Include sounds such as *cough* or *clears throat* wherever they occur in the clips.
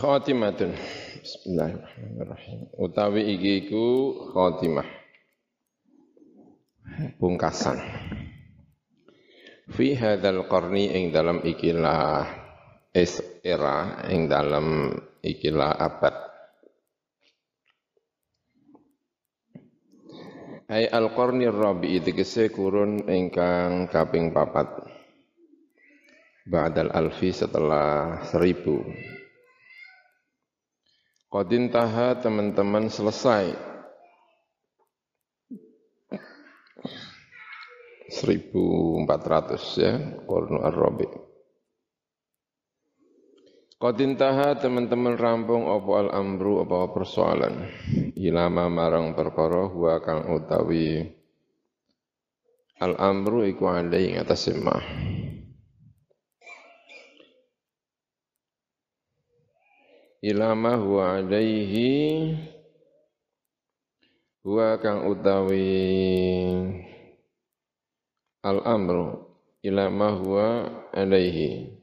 Khatimatun. Bismillahirrahmanirrahim. Utawi iki iku khatimah. Pungkasan. Fi hadzal qarni ing dalam ikilah es era ing dalam ikilah abad. Ai al-qarni rabi tegese kurun ingkang kaping papat. Ba'dal alfi setelah seribu Qadin taha teman-teman selesai. 1400 ya, Qurnu Ar-Rabi. Qadin taha teman-teman rampung apa al-amru apa persoalan. Ilama marang perkara huwa kang utawi al-amru iku alai ing atas semah. ilama huwa alaihi huwa kang utawi al amru ilama huwa alaihi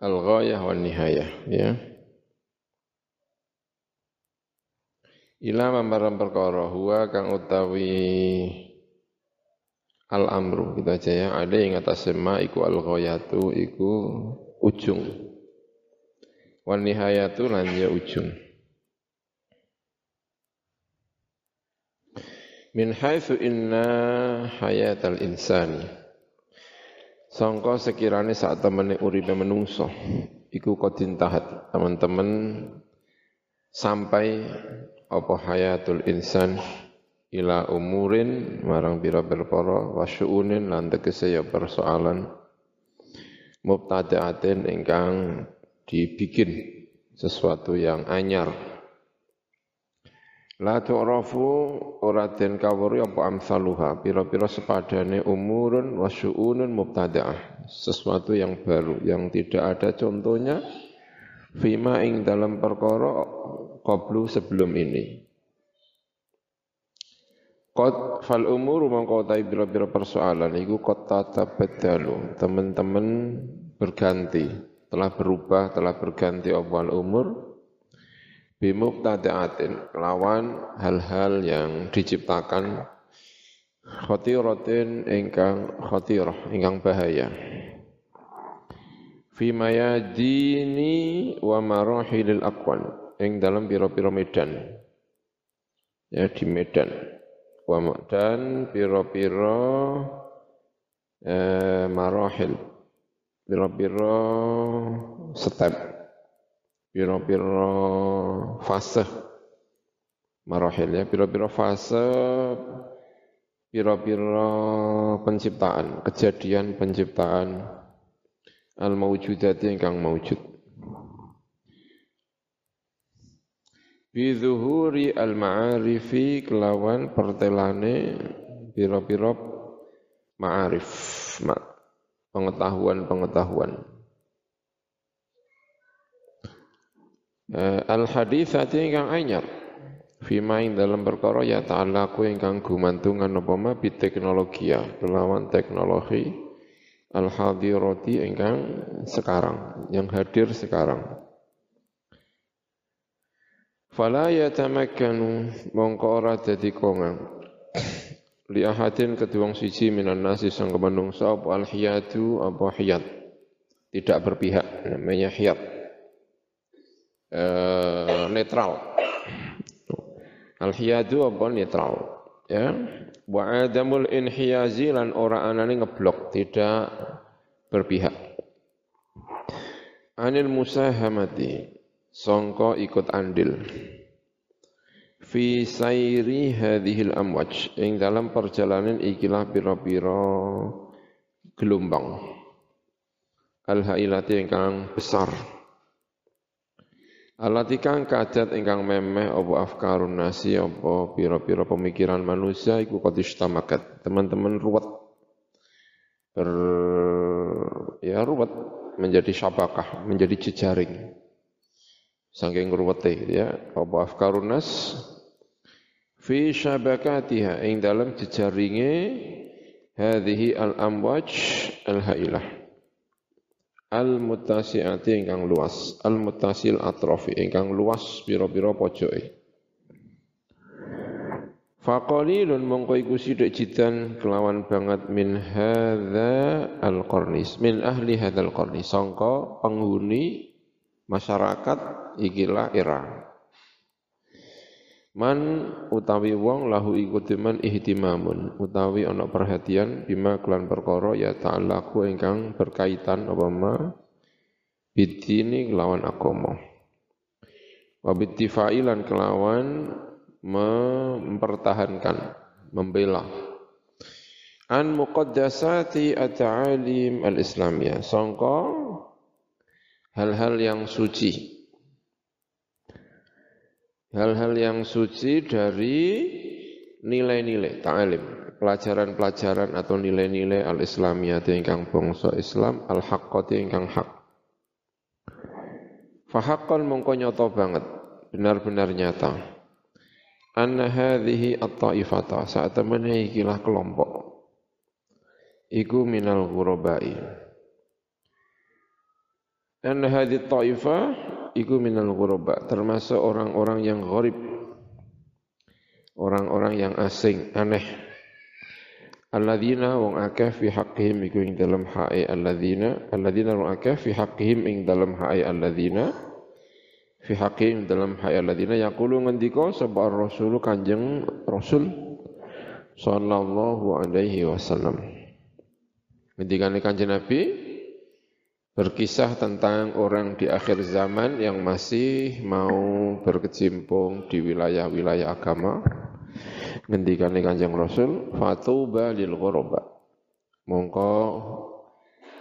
al ghayah wal nihayah ya ilama marang perkara huwa kang utawi al amru kita aja ya. Ada yang atas sema iku al ghayatu iku ujung. Wan nihayatu lan ya ujung. Min haitsu inna hayatal insani. Sangka sekirane saat temene uripe menungso iku kodin tahat. Teman-teman sampai apa hayatul insan ila umurin marang pira perkara wa syu'unin lan tegese ya persoalan. Mubtada'atin ingkang dibikin sesuatu yang anyar. La tu'rafu ora den kawuri apa amsaluha. Pira-pira sepadane umurun wa syu'unun mubtada'ah sesuatu yang baru yang tidak ada contohnya fima ing dalam perkara qablu sebelum ini Qad fal umur mongko tai bira-bira persoalan iku qad tatabaddalu. Teman-teman berganti, telah berubah, telah berganti awal umur bimuqtada'atin lawan hal-hal yang diciptakan khatiratin ingkang khatirah, ingkang bahaya. Fi mayadini wa marahilil aqwan ing dalam pira-pira medan. Ya di medan wa dan piro-piro eh, marahil. Piro-piro step. Piro-piro fase. Marahil ya. Piro-piro fase piro-piro penciptaan. Kejadian penciptaan. Al mawjudati ingkang maujud Bizuhuri al-ma'arifi kelawan pertelane piro-piro ma'arif, pengetahuan-pengetahuan. Eh, Al-hadithati ingkang anyar Fima ing dalam perkara ya ta'alaku ingkang gumantungan apa ma teknologi ya kelawan teknologi al-hadirati ingkang sekarang yang hadir sekarang Fala yatamakkanu mongko ora dadi kongang. Li ahadin kedua siji minan nasi sang menungsa apa alhiyatu apa hiyat. Tidak berpihak namanya hiyat. E, netral. Alhiyatu apa netral. Ya. Wa adamul inhiyazi lan ora anane ngeblok, tidak berpihak. Anil musahamati songko ikut andil. Fi sairi hadhil amwaj. Ing dalam perjalanan ikilah pira-pira gelombang. Al hailati ingkang besar. Alati kang kadat ingkang memeh apa afkarun nasi apa pira-pira pemikiran manusia iku qadistamakat teman-teman ruwet. Ber ya ruwet. Menjadi syabakah menjadi jejaring saking ruwete ya. Apa afkarunas? Fi syabakatiha ing dalam jejaringe hadhihi al-amwaj al-hailah. Al-muttasi'ati ingkang luas. Al-muttasil atrofi ingkang luas pira-pira pojoke. Faqalilun mongko iku sithik jidan kelawan banget min hadza al-qarnis min ahli hadzal qarni sangka penghuni masyarakat ikilah era Man utawi wong lahu iku teman ihtimamun utawi ana perhatian bima kelan perkara ya ta'allaqu ingkang berkaitan apa ma bidini kelawan agama. Wa bittifailan kelawan mempertahankan, membela. An muqaddasati at-ta'alim al-islamiyah. Sangka hal-hal yang suci. Hal-hal yang suci dari nilai-nilai ta'alim. Pelajaran-pelajaran atau nilai-nilai al-islamiyah ingkang bangsa Islam, al-haqqati ingkang hak. Fahaqqan mongko nyata banget, benar-benar nyata anna hadhihi at-ta'ifata saat temene ikilah kelompok iku minal ghurabai anna hadhihi at-ta'ifah iku minal ghuraba termasuk orang-orang yang gharib. Orang-orang yang asing aneh. Alladzina wong akeh fi haqqihim iku ing dalam hae alladzina. Alladzina wong akeh fi haqqihim ing dalam hae alladzina. Fi haqqin dalam hayal ladina yaqulu ngendika sapa rasul kanjeng rasul sallallahu alaihi wasallam? Ngendikane kanjeng nabi berkisah tentang orang di akhir zaman yang masih mau berkecimpung di wilayah-wilayah agama ngendikane kanjeng rasul fatuba lil ghuraba mongko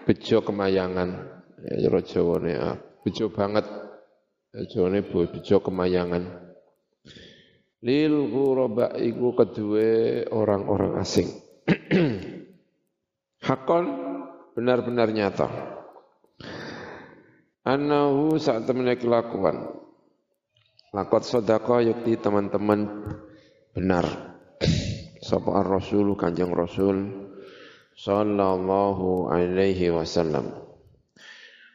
bejo kemayangan ya Jawane ah, bejo banget Jone bejo kemayangan. Lil ghuraba iku kedua orang-orang asing. *clears throat* Hakon benar-benar nyata. Anahu saat temen kelakuan. Lakot sodako yukti teman-teman benar. Sapa ar-Rasul kanjeng Rasul sallallahu alaihi wasallam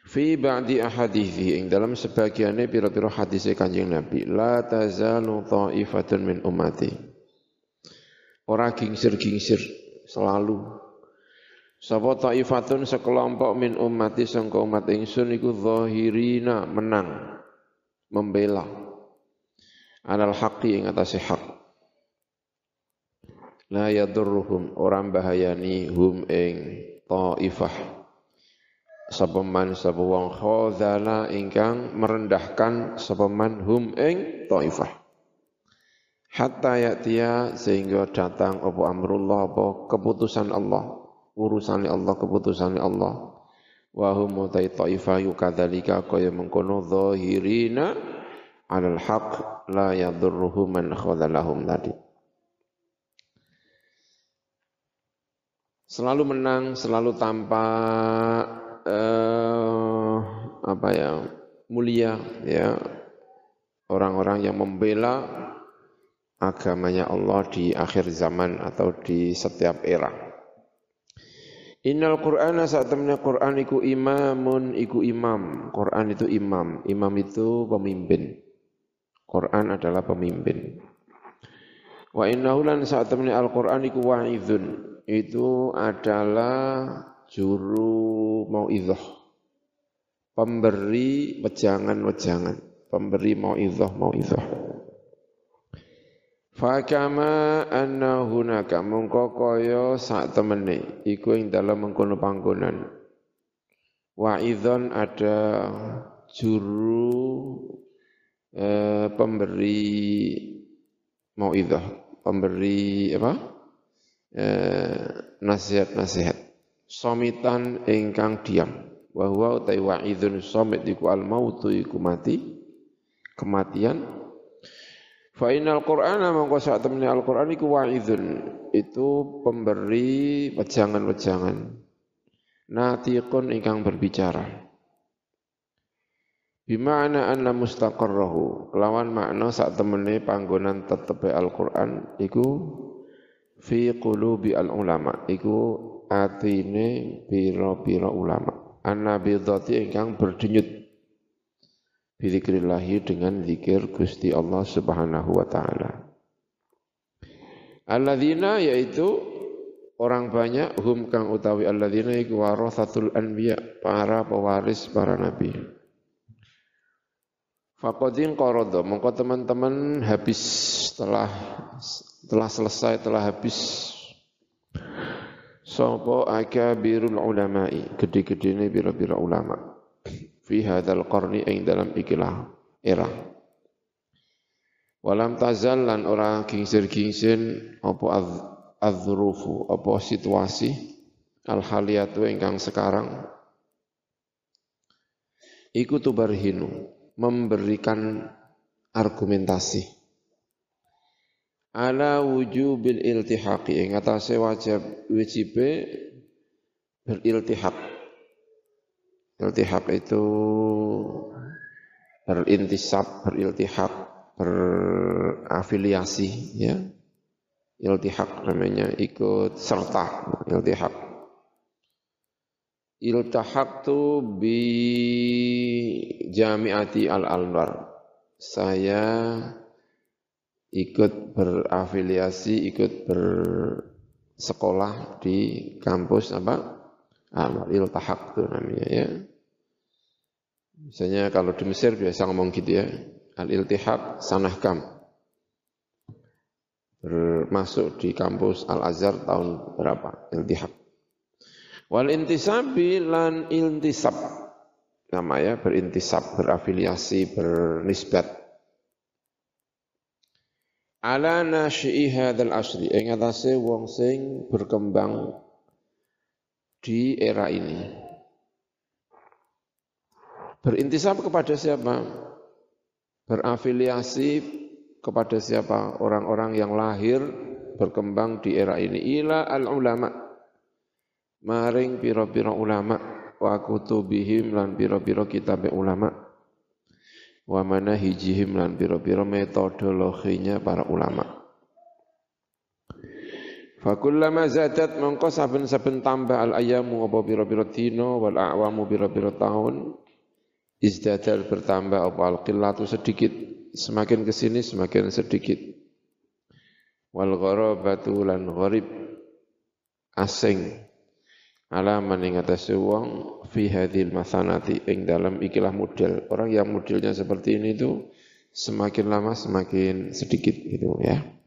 fi ba'di ahadithi ing dalam sebagiannya pira-pira hadis Kanjeng Nabi la tazalu ta'ifatun min ummati ora gingsir-gingsir selalu sapa ta'ifatun sekelompok min ummati sangka umat ingsun iku zahirina menang membela. Alal haqqi ing atase hak. La yadurruhum orang bahayani hum ing ta'ifah. Sapa man sapa wong khadzala ingkang merendahkan sapa man hum ing taifah. Hatta yatia sehingga datang apa amrullah apa keputusan Allah urusan Allah keputusan Allah. Wa hum utai taifah yukadzalika kaya mengkono zahirina alal haq la yadurruhu man khadzalahum tadi. Selalu menang selalu tampak uh, apa ya mulia ya. Orang-orang yang membela agamanya Allah di akhir zaman atau di setiap era. Innal Qur'ana saat temennya Qur'an iku imamun iku imam. Qur'an itu imam. Imam itu pemimpin. Qur'an adalah pemimpin. Wa innahu lan saat temennya Al-Qur'an iku wa'idhun. Itu adalah juru mau mau'idhah pemberi wejangan-wejangan pemberi mau mau mau'idhah Fakama anna hunaka mungko kaya sak temene iku ing dalam mengkono panggonan. Wa'idhon ada juru eh, pemberi mau'idhah, pemberi apa? Eh, nasihat-nasihat somitan ingkang diam wa huwa utai wa'idun somit iku al mautu iku mati kematian fa innal qur'ana mongko sak temene al qur'an iku wa'idun. Itu pemberi wejangan-wejangan. Natiqun ingkang berbicara. Bima'na anna mustaqarrahu. Kelawan makna sak temene panggonan tetepe Al-Qur'an iku fi qulubi al ulama iku atine pira-pira ulama. Annabidhati ingkang berdenyut Bidikrillahi dengan zikir Gusti Allah subhanahu wa ta'ala. Alladzina yaitu orang banyak hum kang utawi alladzina iku warathatul anbiya para pewaris para nabi. Faqadin qarada mongko teman-teman habis setelah telah selesai telah habis sapa akabirul ulama'i gede-gedene pira-pira ulama fi hadzal qarni ing dalam ikilah era. Walam tazal lan ora gingsir-gingsin apa adzrufu apa situasi al haliyatu ingkang sekarang. Iku tubarhinu memberikan argumentasi. Ala wujubil iltihaqi ing atase wajib wajib beriltihaq iltihaq itu berintisab beriltihaq berafiliasi ya. Iltihaq namanya ikut serta iltihaq iltahaqtu bi jamiati al-anwar. Saya ikut berafiliasi, ikut bersekolah di kampus apa? Amal iltahak itu namanya ya. Misalnya kalau di Mesir biasa ngomong gitu ya, al-iltihaq sanahkam. Bermasuk di kampus Al-Azhar tahun berapa? Iltihaq. Wal intisabi lan intisab. Namanya berintisab, berafiliasi, bernisbat ala nasyi'i hadzal asri ing atase wong sing berkembang di era ini. Berintisab kepada siapa? Berafiliasi kepada siapa? Orang-orang yang lahir berkembang di era ini. Ila al ulama maring pira-pira ulama. Wa kutubihim lan pira-pira kitab ulama. Wa manahijihim lan pira-pira metodologinya para ulama. Fakullama zadat mongko saben-saben tambah al ayamu apa pira-pira dina wal a'wamu pira-pira tahun izdadal bertambah apa al qillatu sedikit. Semakin ke sini semakin sedikit. Wal gharabatu lan gharib. Asing. Ala maning atase wong fi hadhil masanati ing dalam ikilah model. Orang yang modelnya seperti ini itu semakin lama semakin sedikit gitu ya.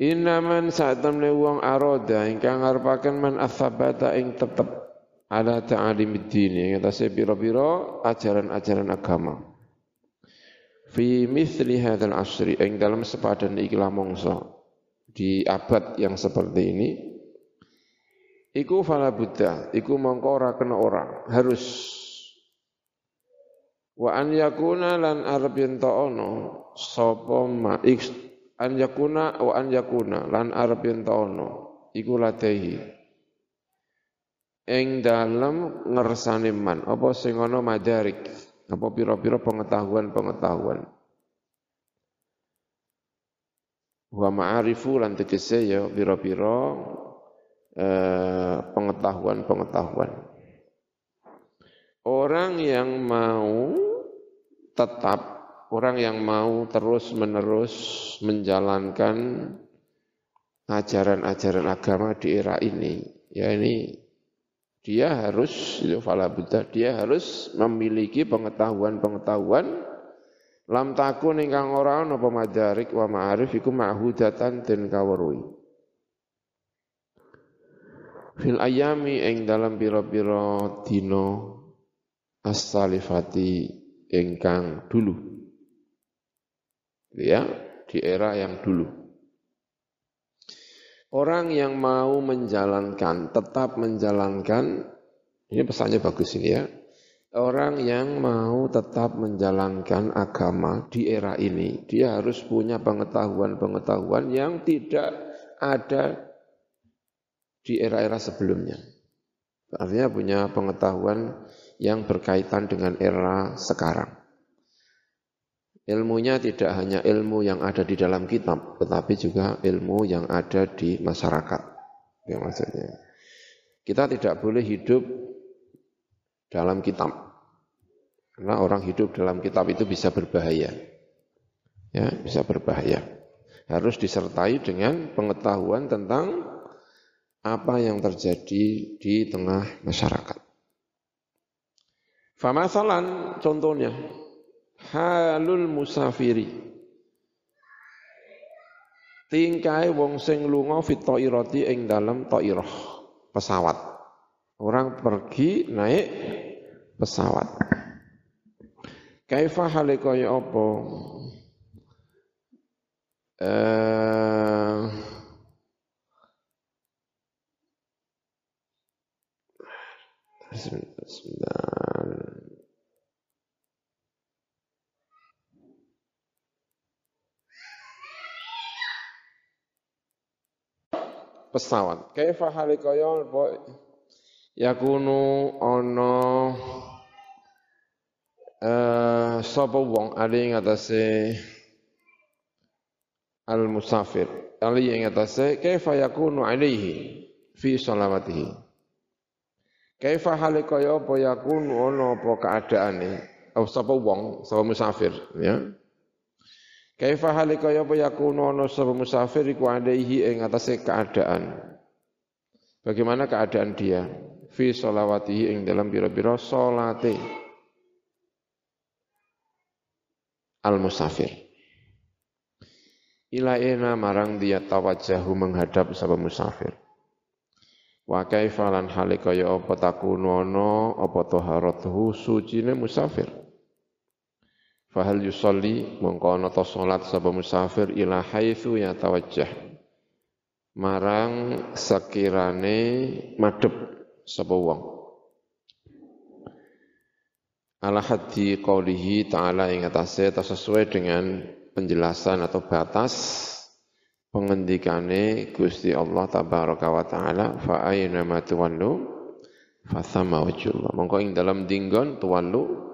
Innaman saat temne wong aroda ingkang ngarepaken man asabata ing tetep ala ta'alimid din ing atase pira-pira ajaran-ajaran agama. Fi mithli hadzal asri ing dalam sepadan ikilah mongso di abad yang seperti ini Iku fala buddha, iku mongko ora kena ora, harus. Wa an yakuna lan arep yen ono sapa ma an yakuna wa an yakuna lan arep yen ono iku latehi. Ing dalem ngersane man apa sing ana madarik, apa pira-pira pengetahuan-pengetahuan. Wa ma'arifu lan tegese ya pira-pira Eh, pengetahuan-pengetahuan. Orang yang mau tetap, orang yang mau terus-menerus menjalankan ajaran-ajaran agama di era ini, ya ini dia harus itu fala buddha, dia harus memiliki pengetahuan-pengetahuan lam takun ingkang ora ana apa madarik wa ma'arif iku ma'hudatan den kaweruhi fil ayami ing dalam pira-pira dina as-salifati ingkang dulu. Ya, di era yang dulu. Orang yang mau menjalankan, tetap menjalankan, ini pesannya bagus ini ya. Orang yang mau tetap menjalankan agama di era ini, dia harus punya pengetahuan-pengetahuan yang tidak ada di era-era sebelumnya. Artinya punya pengetahuan yang berkaitan dengan era sekarang. Ilmunya tidak hanya ilmu yang ada di dalam kitab, tetapi juga ilmu yang ada di masyarakat. Ya maksudnya. Kita tidak boleh hidup dalam kitab. Karena orang hidup dalam kitab itu bisa berbahaya. Ya, bisa berbahaya. Harus disertai dengan pengetahuan tentang apa yang terjadi di tengah masyarakat. Famasalan contohnya halul musafiri. Tingkai wong sing lunga fit ta'irati ing dalam ta'irah pesawat. Orang pergi naik pesawat. Kaifa hale kaya apa? Eh. Pesawat. Kaifa halikaya yakunu ana eh sapa wong ali ing atase al musafir. Ali ing atase kaifa yakunu alaihi fi salawatihi. Kaifa halikaya apa yakunu ana apa keadaane oh sapa wong sapa musafir ya Kaifa halika ya apa yakunu ana sapa musafir iku alaihi ing atase keadaan. Bagaimana keadaan dia? Fi sholawatihi ing dalam biro-biro salate. Al musafir. Ila ina marang dia tawajahu menghadap sapa musafir. Wa kaifa lan halika ya apa takunu ana apa taharatuhu sucine musafir. Fahal yusolli mongko ana salat sapa musafir ila haitsu yatawajjah. Marang sekirane madhep sapa wong. Ala haddi qaulihi ta'ala ing atase sesuai dengan penjelasan atau batas pengendikane Gusti Allah tabaraka wa taala fa aina ma tuwallu fa thamma wajhullah. Mongko ing dalam dinggon tuwallu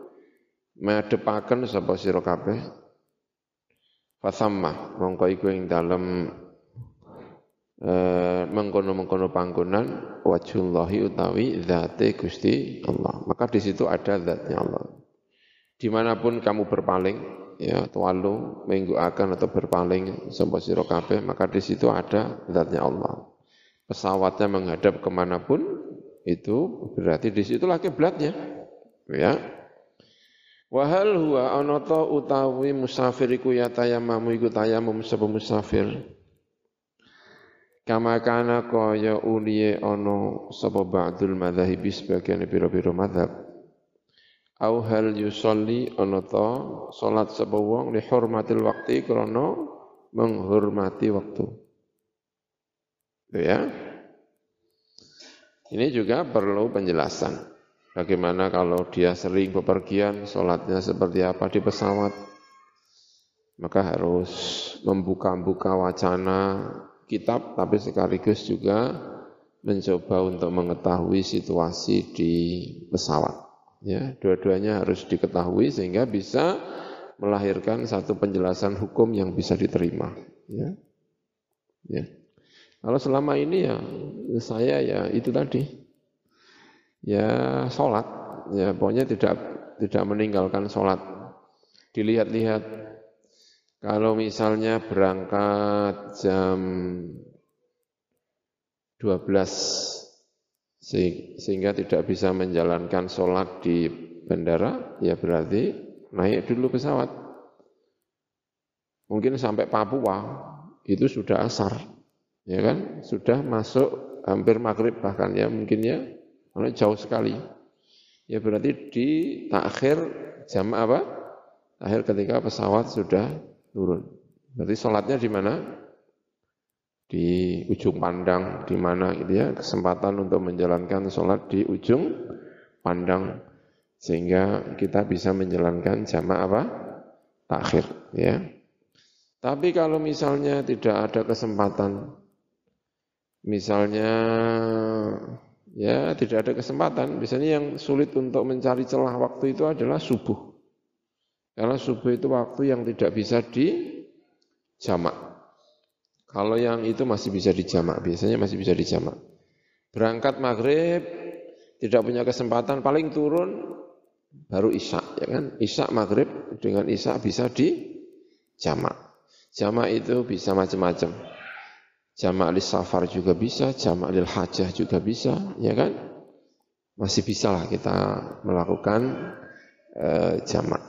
madhepaken sapa sira kabeh fasamma mongko iku ing dalem eh, mengkono-mengkono panggonan wajhullahi utawi zate Gusti Allah. Maka di situ ada zatnya Allah. Di mana pun kamu berpaling, ya tualu akan atau berpaling sapa sira kabeh, maka di situ ada zatnya Allah. Pesawatnya menghadap ke mana pun itu berarti di situlah kiblatnya. Ya, Wahal huwa ana utawi musafir iku ya tayammamu iku tayamum sapa musafir. Kama kana kaya uliye ana sapa ba'dul madzhabi sebagian pira-pira madzhab. Au hal yusolli ana ta salat sapa wong li hurmatil waqti krana menghormati waktu. Ya. Ini juga perlu penjelasan. Bagaimana kalau dia sering bepergian, sholatnya seperti apa di pesawat? Maka harus membuka-buka wacana kitab, tapi sekaligus juga mencoba untuk mengetahui situasi di pesawat. Ya, dua-duanya harus diketahui sehingga bisa melahirkan satu penjelasan hukum yang bisa diterima. Ya. Ya. Kalau selama ini ya saya ya itu tadi ya sholat, ya pokoknya tidak tidak meninggalkan sholat. Dilihat-lihat, kalau misalnya berangkat jam 12 sehingga tidak bisa menjalankan sholat di bandara, ya berarti naik dulu pesawat. Mungkin sampai Papua itu sudah asar, ya kan? Sudah masuk hampir maghrib bahkan ya mungkin ya karena jauh sekali. Ya berarti di takhir jam apa? Akhir ketika pesawat sudah turun. Berarti sholatnya di mana? Di ujung pandang, di mana gitu ya, kesempatan untuk menjalankan sholat di ujung pandang sehingga kita bisa menjalankan jamaah apa? Takhir, ya. Tapi kalau misalnya tidak ada kesempatan, misalnya ya tidak ada kesempatan. Biasanya yang sulit untuk mencari celah waktu itu adalah subuh. Karena subuh itu waktu yang tidak bisa dijamak. Kalau yang itu masih bisa dijamak, biasanya masih bisa dijamak. Berangkat maghrib, tidak punya kesempatan, paling turun baru isya, ya kan? Isya maghrib dengan isya bisa dijamak. Jamak itu bisa macam-macam. Jamak li safar juga bisa, jamak lil hajah juga bisa, ya kan? Masih bisa lah kita melakukan uh, jamak.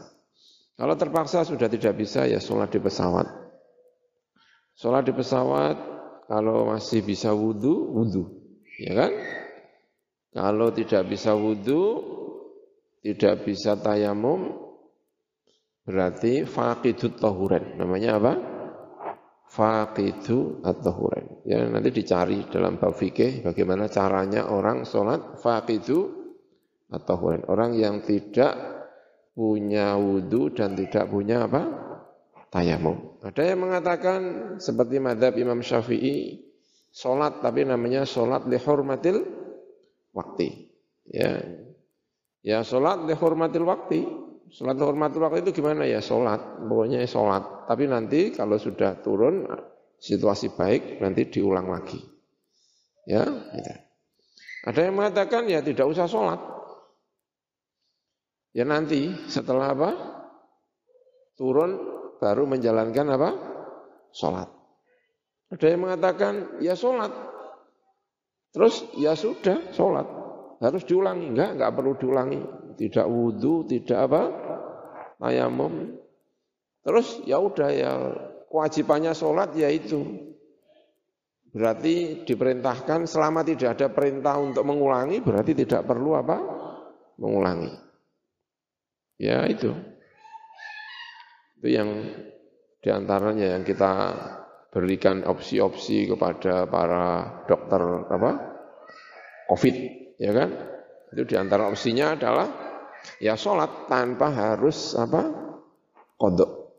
Kalau terpaksa sudah tidak bisa, ya sholat di pesawat. Sholat di pesawat, kalau masih bisa wudhu, wudhu. Ya kan? Kalau tidak bisa wudhu, tidak bisa tayamum, berarti faqidut tahuren. Namanya apa? Faqidu at-tahuren. Ya nanti dicari dalam bab fikih bagaimana caranya orang sholat faqidu at-tahuren. Orang yang tidak punya wudhu dan tidak punya apa? Tayamum. Ada yang mengatakan seperti madhab Imam Syafi'i, sholat tapi namanya sholat lihurmatil waktu. Ya, ya sholat lihurmatil waktu. Sholat hormatul waktu itu gimana ya? Sholat, pokoknya sholat. Tapi nanti kalau sudah turun, situasi baik, nanti diulang lagi. Ya, gitu. Ada yang mengatakan ya tidak usah sholat. Ya nanti setelah apa? Turun baru menjalankan apa? Sholat. Ada yang mengatakan ya sholat. Terus ya sudah sholat. Harus diulangi. Enggak, enggak perlu diulangi tidak wudhu, tidak apa, tayamum. Terus ya udah ya kewajibannya sholat ya itu. Berarti diperintahkan selama tidak ada perintah untuk mengulangi, berarti tidak perlu apa? Mengulangi. Ya itu. Itu yang di antaranya yang kita berikan opsi-opsi kepada para dokter apa? COVID, ya kan? Itu di antara opsinya adalah Ya sholat tanpa harus apa? Kodok.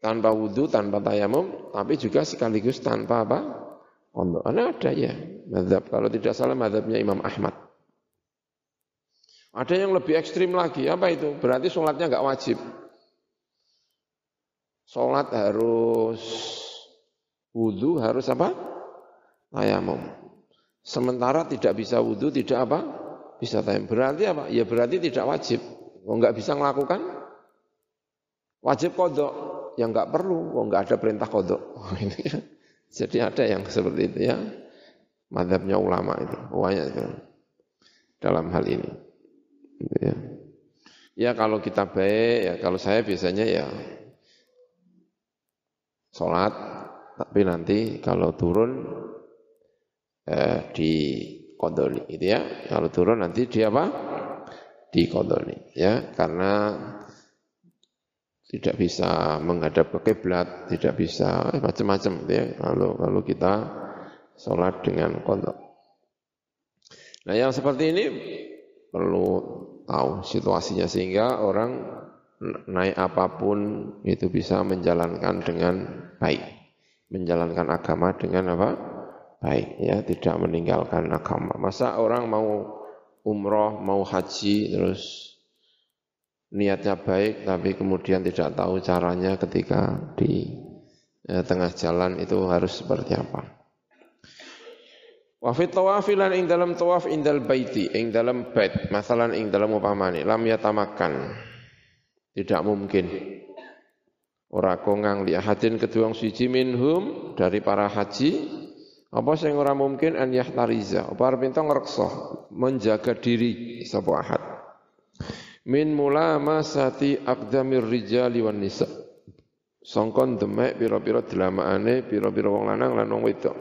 Tanpa wudhu, tanpa tayamum, tapi juga sekaligus tanpa apa? Kodok. Karena ada ya, madhab. Kalau tidak salah madhabnya Imam Ahmad. Ada yang lebih ekstrim lagi, apa itu? Berarti sholatnya nggak wajib. Sholat harus wudhu, harus apa? Tayamum. Sementara tidak bisa wudhu, tidak apa? Bisa tayamum. Berarti apa? Ya berarti tidak wajib. Oh, enggak bisa melakukan wajib kodok. yang enggak perlu, oh, enggak ada perintah kodok. *laughs* Jadi ada yang seperti itu ya. Madhabnya ulama itu. Banyak itu. Dalam hal ini. Gitu ya. ya kalau kita baik, ya kalau saya biasanya ya sholat, tapi nanti kalau turun eh, di kodoni gitu ya. Kalau turun nanti dia apa? Di kodoni ya, karena tidak bisa menghadap ke kiblat, tidak bisa eh, macam-macam gitu ya. Kalau kalau kita sholat dengan kodok. Nah yang seperti ini perlu tahu situasinya sehingga orang naik apa pun itu bisa menjalankan dengan baik, menjalankan agama dengan apa? Baik ya tidak meninggalkan agama. Masa orang mau umroh, mau haji terus niatnya baik tapi kemudian tidak tahu caranya ketika di ya, tengah jalan itu harus seperti apa. Wa fi tawafilan ing dalam tawaf indal baiti ing dalam bait masalan ing dalam upamane lam yatamakan tidak mungkin ora kongang li ahadin kedua suci minhum dari para haji apa sing ora mungkin an yahtariza, apa arep ento ngreksa, menjaga diri sapa ahad. Min mulamasati aqdamir rijali wan nisa. Songkon demek pira-pira delamaane pira-pira wong lanang lan wong wedok.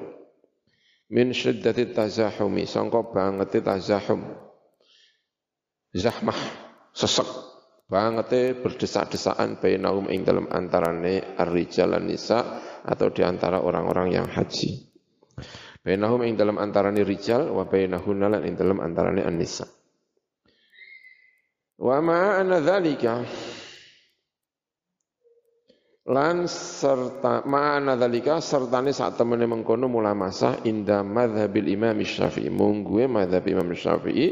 Min syiddati tazahumi, sangka bangete tazahum. Zahmah, sesek bangete berdesak-desakan bainahum ing dalam antarane ar-rijal nisa atau di antara orang-orang yang haji. Bainahum ing dalam antarane rijal wa bainahunna lan ing dalam antarane an-nisa. Wa ma anna dzalika lan serta ma'ana dzalika sertane sak temene mengkono mula masa inda madhabil Imam Syafi'i mungguwe madhab Imam Syafi'i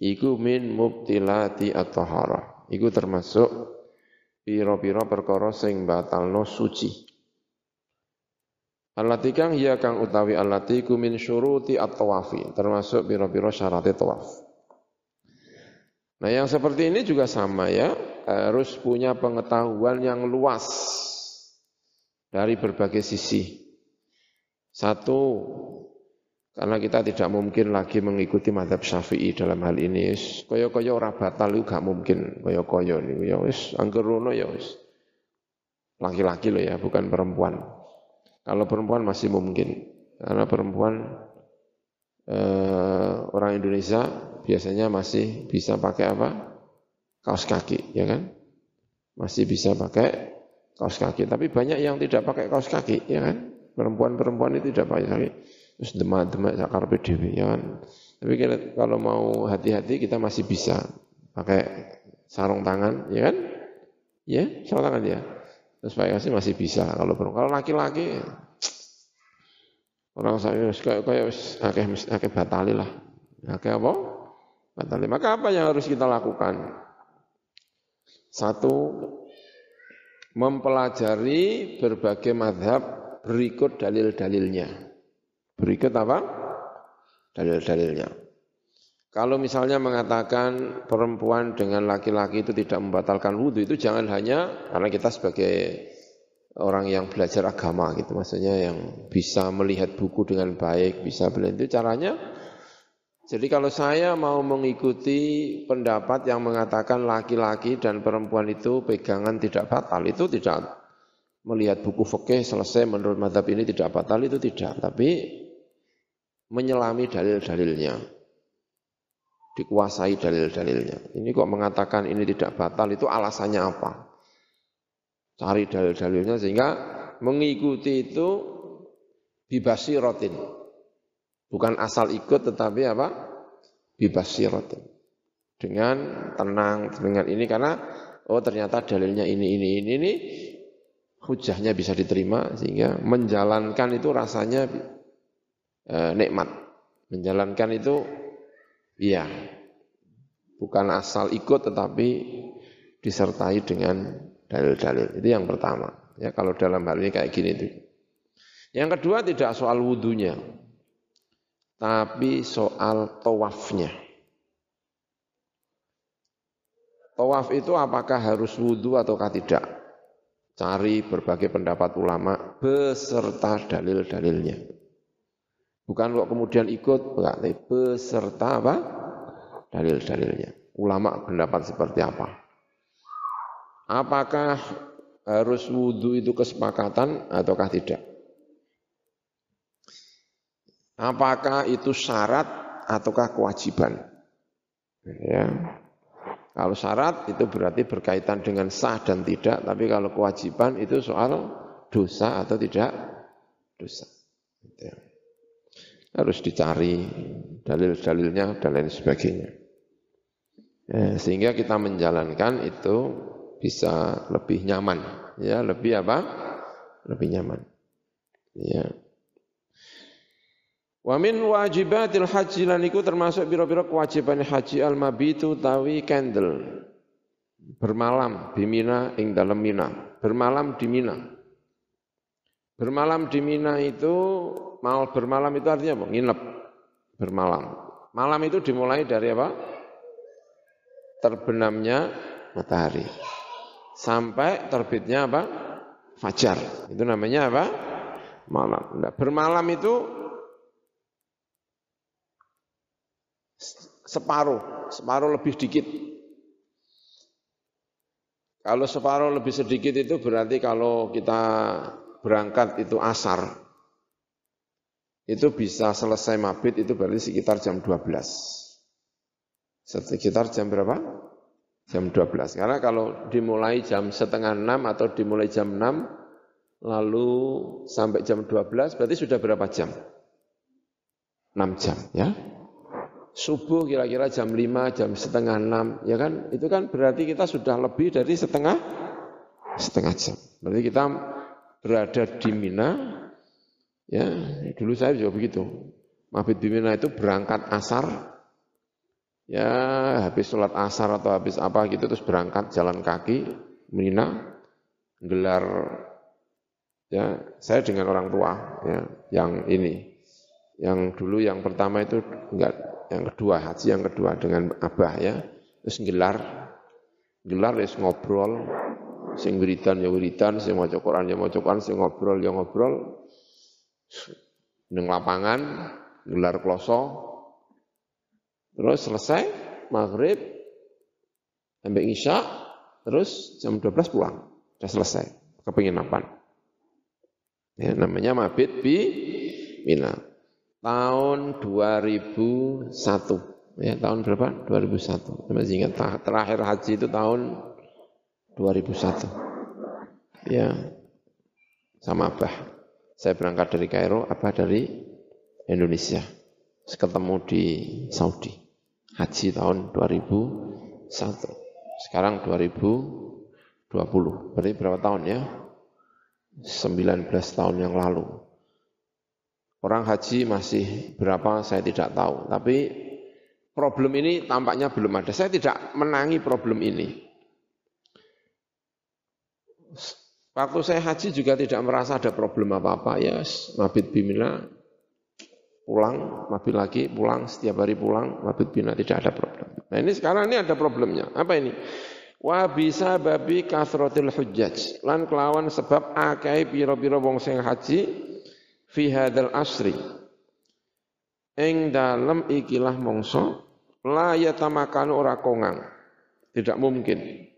iku min mubtilati at-taharah iku termasuk piro-piro perkara sing batalno suci. Allati kang hiya kang utawi allati ku min syuruti at-tawafi, termasuk piro-piro syarat tawaf. Nah yang seperti ini juga sama ya, harus punya pengetahuan yang luas dari berbagai sisi. Satu, karena kita tidak mungkin lagi mengikuti madhab syafi'i dalam hal ini. Koyo-koyo ora batal gak mungkin. Koyo-koyo ini. Ya wis, ya wis. Laki-laki loh ya, bukan perempuan. Kalau perempuan masih mungkin. Karena perempuan eh, orang Indonesia biasanya masih bisa pakai apa? Kaos kaki, ya kan? Masih bisa pakai kaos kaki. Tapi banyak yang tidak pakai kaos kaki, ya kan? Perempuan-perempuan itu tidak pakai kaki terus demak-demak sakar PDW ya kan. Tapi kalau mau hati-hati kita masih bisa pakai sarung tangan, ya kan? Ya, sarung tangan ya. Terus pakai kasih masih bisa kalau perempuan. Kalau laki-laki orang saya kayak kayak akeh akeh batali lah. Akeh apa? Batali. Maka apa yang harus kita lakukan? Satu, mempelajari berbagai madhab berikut dalil-dalilnya. Berikut apa? Dalil-dalilnya. Kalau misalnya mengatakan perempuan dengan laki-laki itu tidak membatalkan wudhu, itu jangan hanya karena kita sebagai orang yang belajar agama gitu, maksudnya yang bisa melihat buku dengan baik, bisa belajar itu caranya. Jadi kalau saya mau mengikuti pendapat yang mengatakan laki-laki dan perempuan itu pegangan tidak batal, itu tidak melihat buku fikih selesai menurut madhab ini tidak batal itu tidak, tapi menyelami dalil-dalilnya. Dikuasai dalil-dalilnya. Ini kok mengatakan ini tidak batal itu alasannya apa? Cari dalil-dalilnya sehingga mengikuti itu bibasi rotin. Bukan asal ikut tetapi apa? Bibasi rotin. Dengan tenang dengan ini karena oh ternyata dalilnya ini ini ini ini hujahnya bisa diterima sehingga menjalankan itu rasanya e, nikmat. Menjalankan itu iya. Bukan asal ikut tetapi disertai dengan dalil-dalil. Itu yang pertama. Ya kalau dalam hal ini kayak gini itu. Yang kedua tidak soal wudhunya, tapi soal tawafnya. Tawaf itu apakah harus wudhu ataukah tidak? Cari berbagai pendapat ulama beserta dalil-dalilnya. Bukan kok kemudian ikut, berarti beserta apa? Dalil-dalilnya. Ulama pendapat seperti apa? Apakah harus wudhu itu kesepakatan ataukah tidak? Apakah itu syarat ataukah kewajiban? Ya. Kalau syarat itu berarti berkaitan dengan sah dan tidak, tapi kalau kewajiban itu soal dosa atau tidak dosa. Gitu ya harus dicari dalil-dalilnya dan lain sebagainya. Ya, sehingga kita menjalankan itu bisa lebih nyaman, ya lebih apa? Lebih nyaman. Ya. Wa min wajibatil haji lan iku termasuk biro-biro kewajiban haji al mabitu tawi candle. Bermalam di Mina ing dalam Mina. Bermalam di Mina. Bermalam di Mina itu mal bermalam itu artinya apa? Nginep bermalam. Malam itu dimulai dari apa? Terbenamnya matahari. Sampai terbitnya apa? Fajar. Itu namanya apa? Malam. Nah, bermalam itu separuh, separuh lebih dikit. Kalau separuh lebih sedikit itu berarti kalau kita berangkat itu asar, itu bisa selesai mabit itu berarti sekitar jam 12. Sekitar jam berapa? Jam 12. Karena kalau dimulai jam setengah 6 atau dimulai jam 6, lalu sampai jam 12, berarti sudah berapa jam? 6 jam, ya. Subuh kira-kira jam 5, jam setengah 6, ya kan? Itu kan berarti kita sudah lebih dari setengah setengah jam. Berarti kita berada di Mina Ya, dulu saya juga begitu. Mabit Bimina itu berangkat asar, ya habis sholat asar atau habis apa gitu terus berangkat jalan kaki, Mina gelar ya saya dengan orang tua ya yang ini yang dulu yang pertama itu enggak yang kedua haji yang kedua dengan abah ya terus gelar gelar ya ngobrol sing wiridan ya wiridan sing maca Quran ya maca Quran sing ngobrol ya ngobrol ning lapangan gelar kloso terus selesai maghrib sampai isya terus jam 12 pulang sudah selesai ke penginapan Ya, namanya Mabit bi Mina. Tahun 2001. Ya, tahun berapa? 2001. Masih ingat terakhir haji itu tahun 2001. Ya, sama Abah. Saya berangkat dari Kairo, Abah dari Indonesia. Ketemu di Saudi. Haji tahun 2001. Sekarang 2020. Berarti berapa tahun ya? 19 tahun yang lalu. Orang haji masih berapa saya tidak tahu, tapi problem ini tampaknya belum ada. Saya tidak menangi problem ini. Waktu saya haji juga tidak merasa ada problem apa-apa. Ya, mabit bimina pulang, mabit lagi pulang, setiap hari pulang, mabit bina tidak ada problem. Nah ini sekarang ini ada problemnya. Apa ini? wa bisa babi kasrotil hujjaj lan kelawan sebab akai piro-piro wong sing haji fi hadzal asri ing dalem ikilah mongso la yatamakan ora kongang tidak mungkin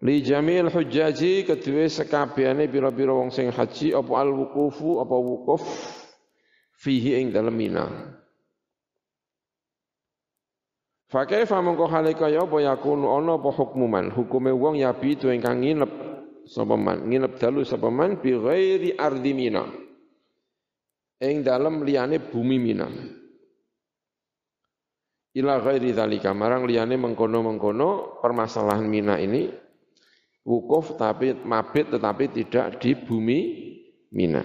li jamil hujjaji kedua sekabehane piro-piro wong sing haji apa al wukufu apa wukuf fihi ing dalem mina. Fa mongko hale kaya apa yakunu ana apa hukume wong yabi itu ingkang nginep sapa man? Nginep dalu sapa man? Bi ghairi ardi mina. Ing dalem liyane bumi mina. Ila ghairi dzalika marang liyane mengkono-mengkono permasalahan mina ini wukuf tapi mabit tetapi tidak di bumi mina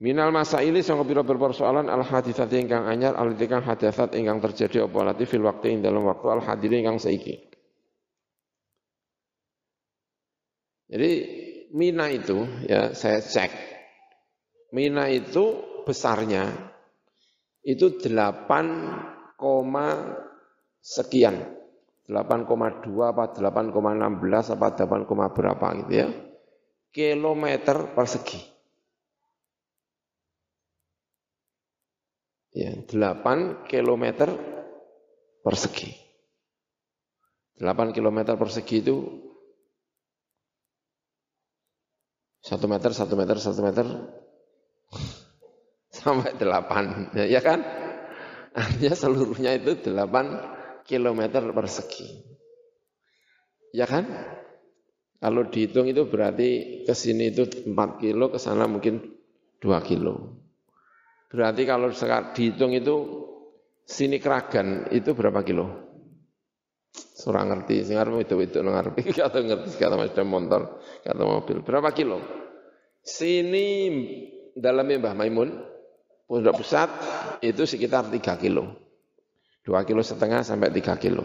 Minal masaili sanga pira persoalan al haditsat ingkang anyar al ingkang hadasat ingkang terjadi apa fil waktu ing dalam waktu al hadir ingkang saiki. Jadi Mina itu ya saya cek. Mina itu besarnya itu 8, sekian. 8,2 apa 8,16 apa 8, berapa gitu ya. Kilometer persegi. ya 8 km persegi. 8 km persegi itu 1 meter, 1 meter, 1 meter *laughs* sampai 8, ya, ya kan? Artinya seluruhnya itu 8 km persegi. Ya kan? Kalau dihitung itu berarti ke sini itu 4 kilo, ke sana mungkin 2 kilo. Berarti kalau dihitung itu sini keragan itu berapa kilo? Surang ngerti, arep itu *laughs* itu ngerti, kata ngerti kata macam motor, kata mobil. Berapa kilo? Sini dalamnya Mbah Maimun, Pondok Pusat itu sekitar 3 kilo. 2 kilo setengah sampai 3 kilo.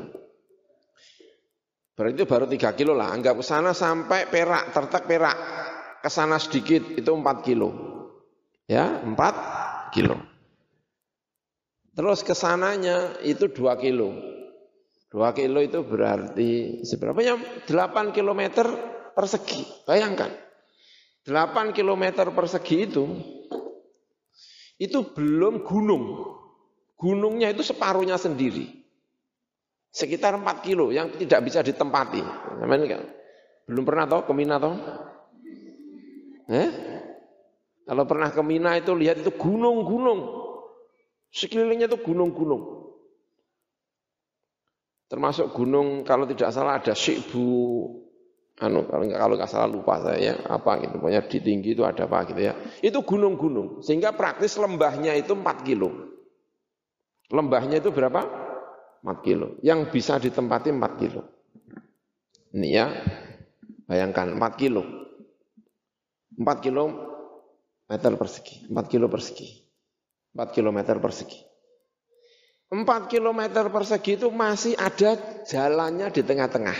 Berarti itu baru 3 kilo lah. Anggap ke sana sampai Perak, tertek Perak. Ke sana sedikit itu 4 kilo. Ya, 4 kilo. Terus ke sananya itu 2 kilo. 2 kilo itu berarti seberapa ya? 8 kilometer persegi. Bayangkan. 8 kilometer persegi itu itu belum gunung. Gunungnya itu separuhnya sendiri. Sekitar 4 kilo yang tidak bisa ditempati. Belum pernah tahu ke Mina tahu? Eh? Kalau pernah ke Mina itu lihat itu gunung-gunung. Sekelilingnya itu gunung-gunung. Termasuk gunung kalau tidak salah ada Sikbu anu kalau nggak kalau salah lupa saya ya, apa gitu pokoknya di tinggi itu ada apa gitu ya itu gunung-gunung sehingga praktis lembahnya itu 4 kilo lembahnya itu berapa 4 kilo yang bisa ditempati 4 kilo ini ya bayangkan 4 kilo 4 kilo meter persegi, 4 kilo persegi. 4 kilometer persegi. 4 kilometer persegi itu masih ada jalannya di tengah-tengah.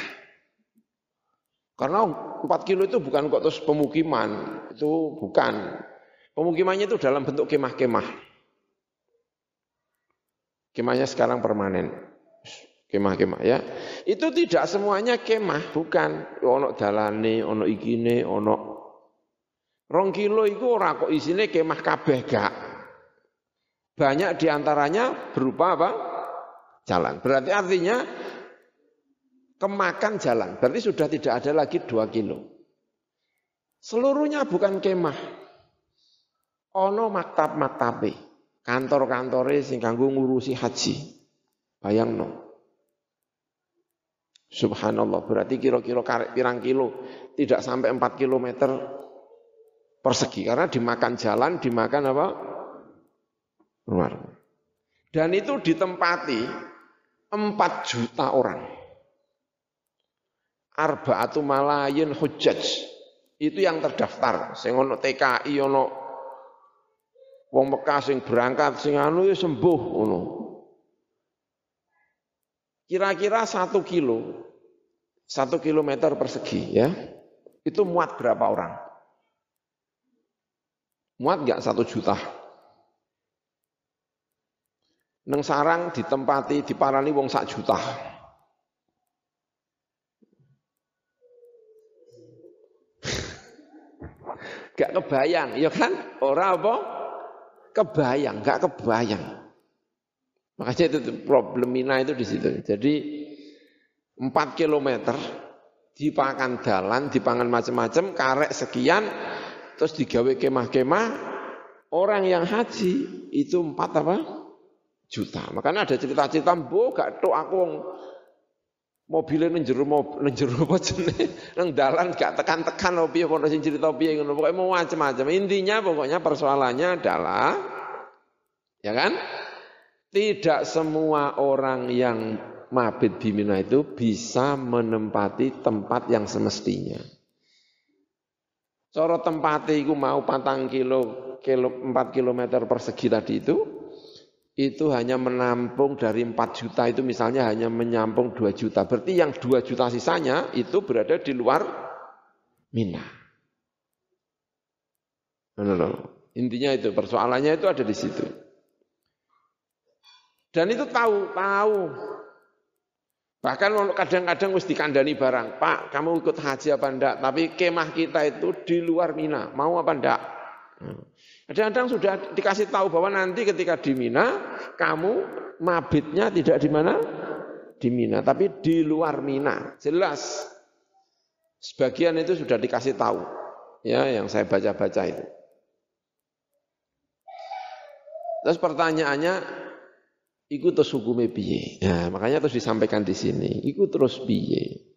Karena 4 kilo itu bukan kok terus pemukiman, itu bukan. Pemukimannya itu dalam bentuk kemah-kemah. Kemahnya sekarang permanen. Kemah-kemah ya. Itu tidak semuanya kemah, bukan. Ono dalane, ono ikine, ono rong kilo itu ora kok isine kemah kabeh gak. Banyak di antaranya berupa apa? Jalan. Berarti artinya kemakan jalan. Berarti sudah tidak ada lagi dua kilo. Seluruhnya bukan kemah. Ono maktab-maktabe. Kantor-kantore sing kanggo ngurusi haji. Bayangno. Subhanallah, berarti kira-kira pirang kilo, tidak sampai 4 kilometer persegi. Karena dimakan jalan, dimakan apa? Luar. Dan itu ditempati 4 juta orang. Arba'atu malayin hujjaj. Itu yang terdaftar. Sing ono TKI ono wong Mekah sing berangkat sing anu ya sembuh ngono. Kira-kira satu kilo, satu kilometer persegi ya, itu muat berapa orang? Muat nggak satu juta? Neng sarang ditempati diparani wong sak juta. *laughs* gak kebayang, ya kan? Orang apa? Kebayang, gak kebayang. Makanya itu problem Mina itu di situ. Jadi 4 kilometer dipakan dalan, dipangan macam-macam, karek sekian, terus digawe kemah-kemah, orang yang haji itu 4 apa? Juta. Makanya ada cerita-cerita, bu gak tok aku mobilnya nenjeru mobil nenjeru apa jenenge? Nang dalan gak tekan-tekan opo piye kono sing cerita piye ngono. Mau macam-macam intinya pokoknya persoalannya adalah ya kan? Tidak semua orang yang mabit di Mina itu bisa menempati tempat yang semestinya. Coro tempat itu mau patang kilo, kilo 4 kilometer persegi tadi itu, itu hanya menampung dari 4 juta itu misalnya hanya menyampung 2 juta. Berarti yang 2 juta sisanya itu berada di luar Mina. Intinya itu, persoalannya itu ada di situ. Dan itu tahu, tahu. Bahkan kadang-kadang mesti dikandani barang, Pak, kamu ikut haji apa enggak? Tapi kemah kita itu di luar Mina, mau apa enggak? Hmm. Kadang-kadang sudah dikasih tahu bahwa nanti ketika di Mina, kamu mabitnya tidak di mana? Di Mina, tapi di luar Mina. Jelas. Sebagian itu sudah dikasih tahu. Ya, yang saya baca-baca itu. Terus pertanyaannya, Iku terus hukumnya piye. Nah, makanya terus disampaikan di sini. Iku terus piye.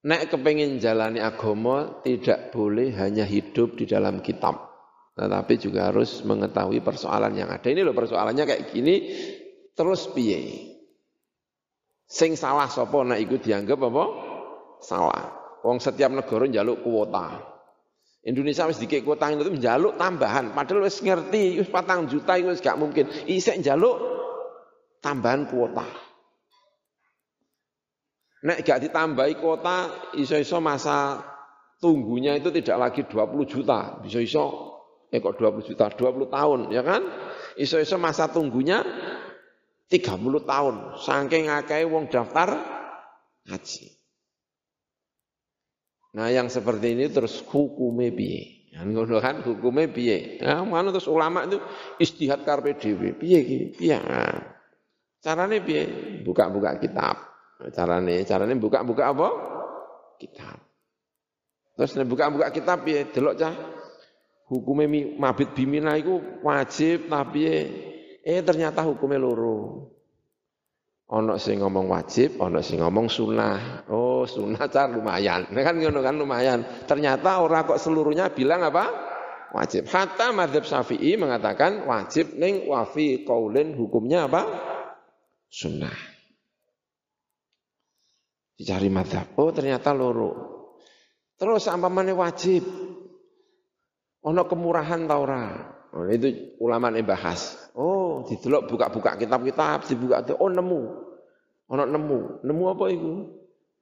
Nek kepengen jalani agama tidak boleh hanya hidup di dalam kitab. Tetapi juga harus mengetahui persoalan yang ada. Ini loh persoalannya kayak gini. Terus piye. Sing salah sopo nek iku dianggap apa? Salah. Wong setiap negara njaluk kuota. Indonesia wis dikek kuota itu njaluk tambahan, padahal wis ngerti wis patang juta itu gak mungkin. Isek njaluk tambahan kuota. Nek gak ditambahi kuota, iso-iso masa tunggunya itu tidak lagi 20 juta, bisa-iso eh kok 20 juta, 20 tahun, ya kan? Iso-iso masa tunggunya 30 tahun, saking akeh wong daftar haji. Nah yang seperti ini terus hukumnya piye? Ngono kan hukumnya piye? Nah, mana terus ulama itu istihad karpe dhewe. Piye iki? Piye? Nah, carane piye? Buka-buka kitab. Carane, carane buka-buka apa? Kitab. Terus buka-buka kitab piye? Delok cah. Hukumnya mabit bimina itu wajib tapi eh ternyata hukumnya loro. Ono sing ngomong wajib, ono sing ngomong sunnah. Oh, sunnah car lumayan. Nah, kan ngono kan lumayan. Ternyata orang kok seluruhnya bilang apa? Wajib. Hatta madhab syafi'i mengatakan wajib ning wafi kaulin hukumnya apa? Sunnah. Dicari madhab. Oh ternyata loro. Terus apa mana wajib? Ono kemurahan tau ora? Oh, itu ulama ini bahas. Oh, didelok buka-buka kitab-kitab, dibuka itu oh nemu. Ana nemu, nemu apa iku?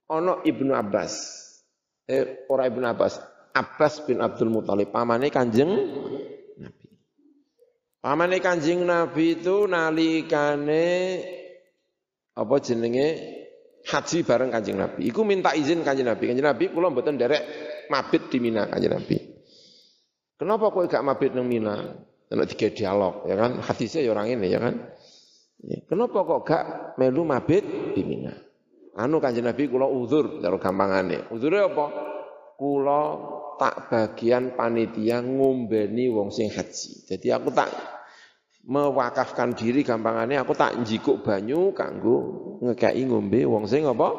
Ana Ibnu Abbas. Eh ora Ibnu Abbas, Abbas bin Abdul Muthalib, pamane Kanjeng Nabi. Pamane Kanjeng Nabi itu nalikane apa jenenge haji bareng Kanjeng Nabi. Iku minta izin Kanjeng Nabi. Kanjeng Nabi kula mboten derek mabit di Mina Kanjeng Nabi. Kenapa kok gak mabit nang Mina? Ana tiga dialog, ya kan? Hadisnya ya orang ini, ya kan? Ya, kenapa kok gak melu mabit di Mina? Anu kanjeng Nabi kula uzur karo gampangane. Uzure apa? Kula tak bagian panitia ngombeni wong sing haji. Jadi aku tak mewakafkan diri gampangane aku tak njikuk banyu kanggo ngekei ngombe wong sing apa?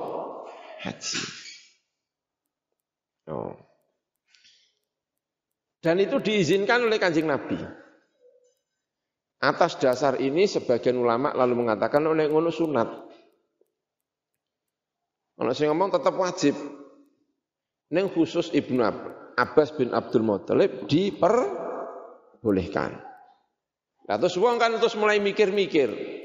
Haji. Oh. Dan itu diizinkan oleh kanjeng Nabi. Atas dasar ini sebagian ulama lalu mengatakan oleh ngono sunat. Kalau saya ngomong tetap wajib. Neng khusus Ibnu Abbas bin Abdul Muthalib diperbolehkan. Nah terus wong kan terus mulai mikir-mikir.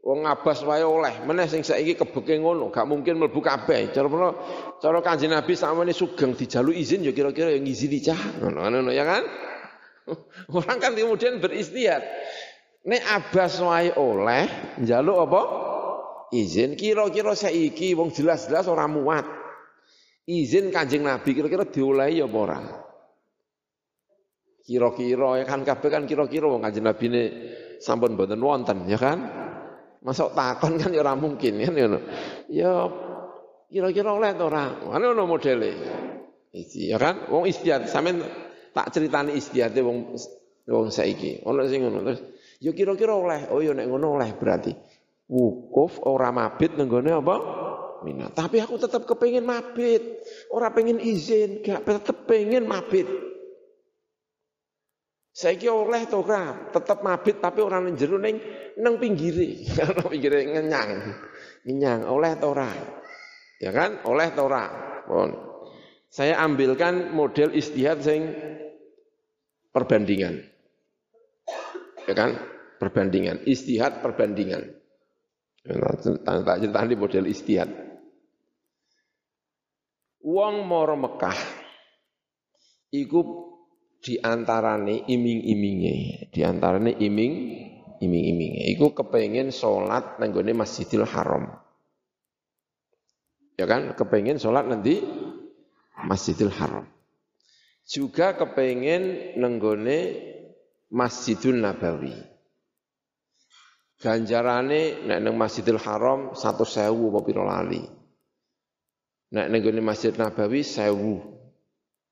Wong Abbas wae oleh, meneh sing saiki kebeke ngono, gak mungkin mlebu kabeh. Cara cara Kanjeng Nabi sakmene sugeng dijalu izin ya kira-kira yang ngizini cah. Ngono ya kan? *laughs* Orang kan kemudian beristiad. Nek Abbas wae oleh, njaluk apa? Izin kira-kira saiki wong jelas-jelas ora muat. Izin Kanjeng Nabi kira-kira diolehi apa ora? Kira-kira ya kan kabeh kan kira-kira wong Kanjeng Nabi ini sampun mboten wonten ya kan? Masuk takon kan ya ora mungkin kan ya. Ya kira-kira oleh ta ora? Ana ono modele. Iki ya kan wong istiad sampean tak critani istiate wong wong saiki. Ono sing ngono terus Ya kira-kira oleh. Oh ya nek ngono oleh berarti. Wukuf ora mabit nenggone apa? Mina. Tapi aku tetap kepengin mabit. Ora pengen izin, gak tetep pengen mabit. Saiki oleh to ora? Tetep mabit tapi ora nang jero ning nang pinggire. *laughs* Nang pinggire ngenyang. Ngenyang oleh to? Ya kan? Oleh to ora? Saya ambilkan model istihad sing perbandingan. Ya kan? Perbandingan, istihad perbandingan. Tak cerita di model istihad. Wong moro Mekah iku diantarane iming-iminge, diantarane iming iming-iminge. Iku kepengen sholat nenggone Masjidil Haram. Ya kan, kepengen sholat nanti Masjidil Haram. Juga kepengen nenggone Masjidun Nabawi. Ganjarane nek nang Masjidil Haram 100.000 apa pira lali. Nek ning Masjid Nabawi 1000.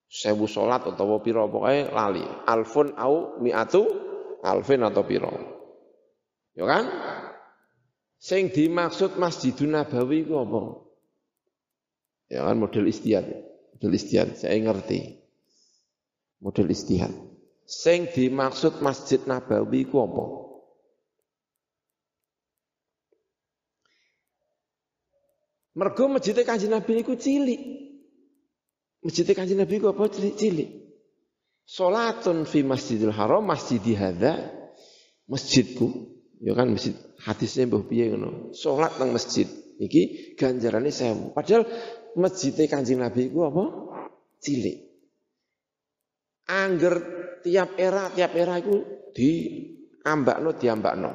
1000 salat utawa pira pokoke lali. Alfun au mi'atu alfin atau pira. Ya kan? Sing dimaksud Masjidun Nabawi ku apa? Ya kan model istihad. Model istihad, saya ngerti. Model istihad. Sing dimaksud Masjid Nabawi ku apa? Mergo masjid Kanjeng Nabi niku cilik. Masjid Kanjeng Nabi ku apa cilik? Salatun fi Masjidil Haram, masjid hadza, masjidku. Ya kan masjid hadisnya mbah piye ngono. Salat nang masjid iki ganjarane sewu. Padahal masjid Kanjeng Nabi ku apa? Cilik. Angger tiap era tiap era itu di ambakno diambakno.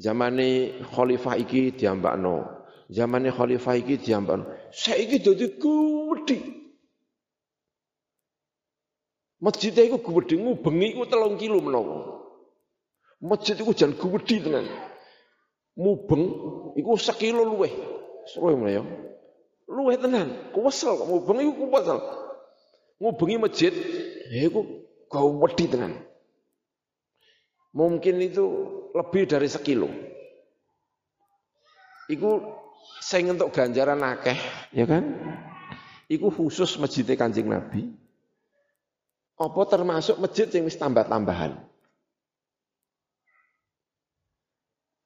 Zamane khalifah iki diambakno. Zamane khalifah iki diambakno. Saiki dadi gedhe. Masjid iku gedhe ngubengi iku 3 kilo menawa. Masjid iku jan gedhe tenan. Mubeng iku sekilo luweh. Seru ya. Luweh tenan. Kuwesel kok mubeng iku kuwesel. Ngubengi masjid iku Kau wedi tenan. Mungkin itu lebih dari sekilo. Iku saya untuk ganjaran akeh, ya kan? Iku khusus masjid Kanjeng Nabi. Apa termasuk masjid yang wis tambah-tambahan?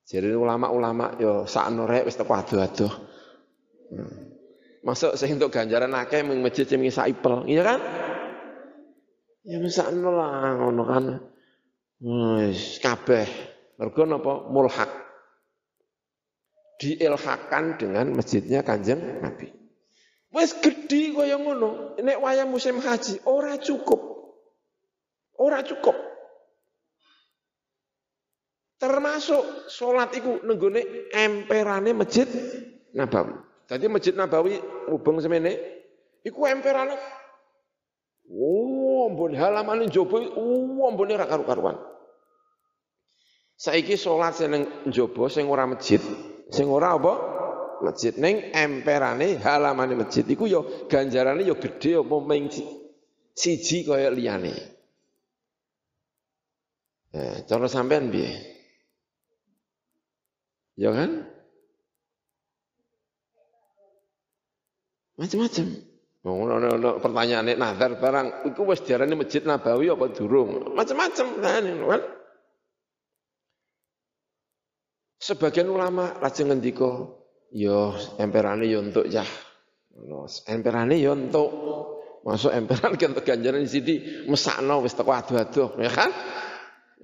Jadi ulama-ulama yo sakno rek wis teko adoh-adoh. Hmm. Masuk saya untuk ganjaran akeh ming masjid sing saipel, iya kan? Ya mesakno lah ngono kan. Wis kabeh. Mergo napa mulhak. diilhakan dengan masjidnya Kanjeng Nabi. Wes gede kaya ngono, nek wayah musim haji ora cukup. Ora cukup. Termasuk sholat iku nenggone emperane masjid Nabawi. Tadi masjid Nabawi ubeng semene, iku emperane Oh, mbon halaman njaba, oh, mbone ra karu-karuan. Saiki salat sing njaba sing ora masjid, sing ora apa? Masjid ning emperane halamane masjid iku ya ganjarane ya gedhe apa ming siji kaya liyane. Eh, cara sampean piye? Ya kan? Macam-macam. Ngono ono pertanyaan nazar barang iku wis diarani Masjid Nabawi apa durung? Macam-macam kan. Sebagian ulama lajeng ngendika, yo emperane yo entuk ya. Emperane yo entuk. Masuk emperan *laughs* kan ganjaran di sini mesakno wis teko adu-adu, ya kan?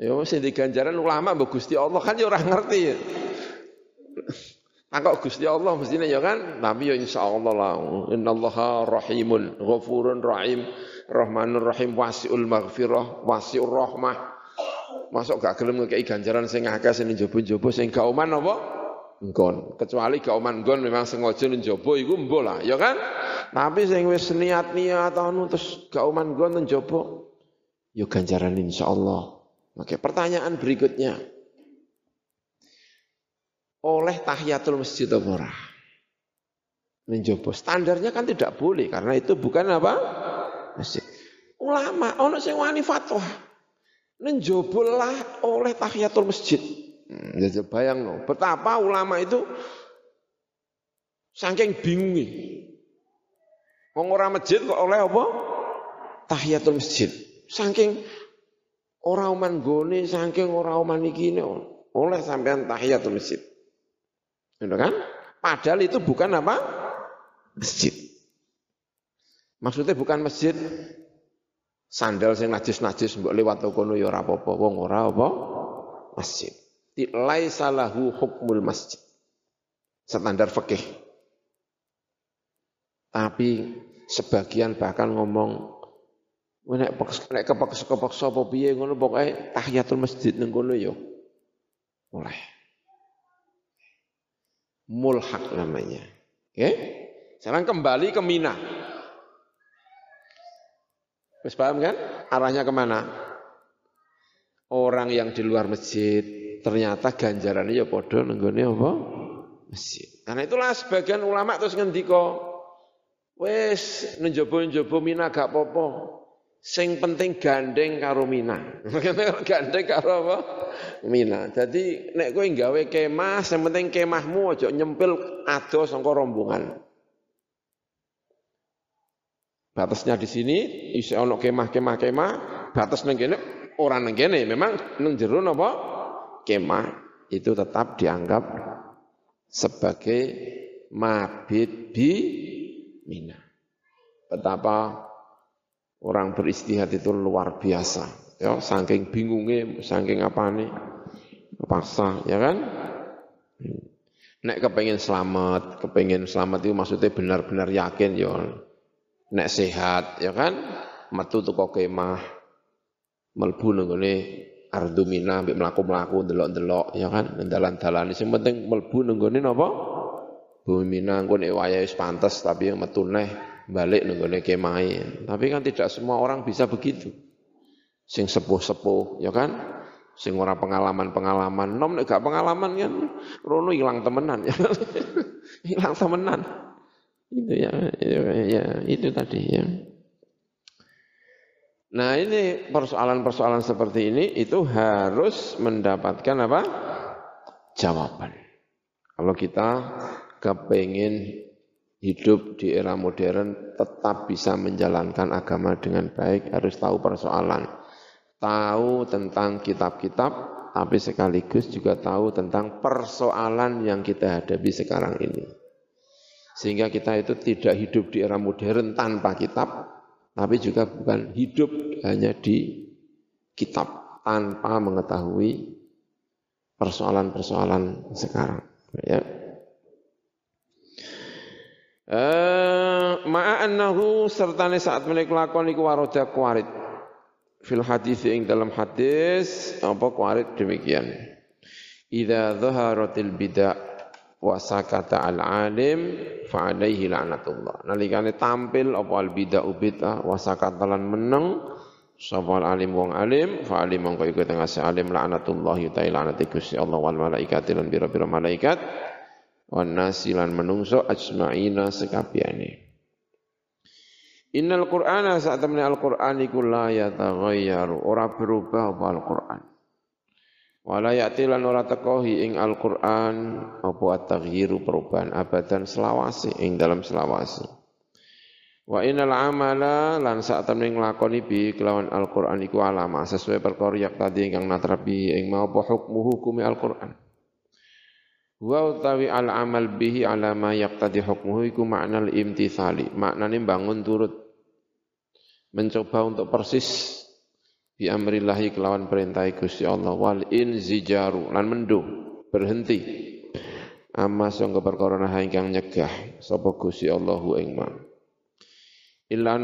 Ya sing ganjaran ulama mbok Gusti Allah kan yo ora ngerti. Angkok Gusti Allah mestinya ya kan, tapi ya insyaallah lah. Innallaha rahimun, ghafurun rahim, rahmanur rahim, wasiul maghfirah, wasiur rahmah. Masuk gak gelem ngekei ganjaran sing akeh sing njaba-njaba sing gak oman apa? Nggon. Kecuali gak oman nggon memang sengaja njaba iku mbo lah, ya kan? Tapi sing wis niat-niat anu terus gak oman nggon njaba ya ganjaran insyaallah. Oke, pertanyaan berikutnya oleh tahiyatul masjid apa Menjobo. Standarnya kan tidak boleh karena itu bukan apa? Masjid. Ulama ono sing wani fatwa. Menjobolah oleh tahiyatul masjid. Hmm, ya bayang no. Betapa ulama itu saking bingung Wong ora masjid kok oleh apa? Tahiyatul masjid. Saking ora gone, saking ora oman iki oleh sampean tahiyatul masjid. Gitu kan? Padahal itu bukan apa? Masjid. Maksudnya bukan masjid sandal sing najis-najis mbok lewat kono ya ora apa-apa wong ora apa masjid. Laisa lahu hukmul masjid. Standar fikih. Tapi sebagian bahkan ngomong nek nek kepeksa-kepeksa apa piye ngono pokoke tahiyatul masjid ning kono ya. Oleh mulhak namanya. Oke? Sekarang kembali ke Mina. Wis paham kan? Arahnya ke mana? Orang yang di luar masjid ternyata ganjarannya ya podo nenggone apa? Masjid. Karena itulah sebagian ulama terus ngendika, wes njaba-njaba Mina gak popo. Sing penting gandeng karo Mina. *laughs* gandeng karo apa? Mina. Jadi nek kowe gawe kemah, sing penting kemahmu aja nyempil ado sangka rombongan. Batasnya di sini isi ono kemah-kemah kemah, batas nang kene ora nang kene. Memang nang jero napa? Kemah itu tetap dianggap sebagai mabit bi Mina. Betapa Orang beristihad itu luar biasa. Ya, saking bingungnya, saking apa nih, paksa, ya kan? Nek kepengen selamat, kepengen selamat itu maksudnya benar-benar yakin ya. Nek sehat, ya kan? Metu tuh kok kemah, melbu nenggone ardumina, mbek melaku-melaku, delok-delok, ya kan? Dalan-dalan, sing penting melbu nenggone napa? Bumi Mina, nek wayahe pantes tapi yang metu neh balik nenggone kemai. Tapi kan tidak semua orang bisa begitu. Sing sepuh-sepuh, ya kan? Sing ora pengalaman-pengalaman, nom nek gak pengalaman kan rono hilang temenan ya. *laughs* hilang temenan. Itu ya, ya, ya, itu tadi ya. Nah ini persoalan-persoalan seperti ini itu harus mendapatkan apa? Jawaban. Kalau kita kepengen hidup di era modern tetap bisa menjalankan agama dengan baik harus tahu persoalan. Tahu tentang kitab-kitab tapi sekaligus juga tahu tentang persoalan yang kita hadapi sekarang ini. Sehingga kita itu tidak hidup di era modern tanpa kitab tapi juga bukan hidup hanya di kitab tanpa mengetahui persoalan-persoalan sekarang ya Eh ma'a annahu sertane saat menika lakon iku waroda kuarit. Fil hadis ing dalam hadis apa kuarit demikian. Idza dhaharatil bid'ah wa sakata al alim fa alaihi la'natullah. Nalikane tampil apa al bid'ah bid'ah wa lan meneng sapa al alim wong alim fa alim mongko iku tengah alim la'natullah ta'ala laknati Gusti Allah wal malaikati lan bira-bira malaikat wan nasilan menungso ajmaina sekabiane Innal Qur'ana saat temne Al-Qur'an iku la yataghayyaru ora berubah apa Al-Qur'an. Wala ya'tilan ora tekohi ing Al-Qur'an apa at-taghyiru perubahan abadan selawase ing dalam selawase. Wa innal amala lan saat temne nglakoni bi kelawan Al-Qur'an iku alama sesuai perkara yak tadi ingkang natrabi ing mau apa hukmu hukumi Al-Qur'an. Wa utawi al amal bihi ala ma yaqtadi hukmuhu iku makna al imtithali. Maknane bangun turut mencoba untuk persis bi amrillahi kelawan perintah Gusti Allah wal inzijaru lan menduh berhenti amma sangga perkara ingkang nyegah sapa Gusti Allahu ing. Illa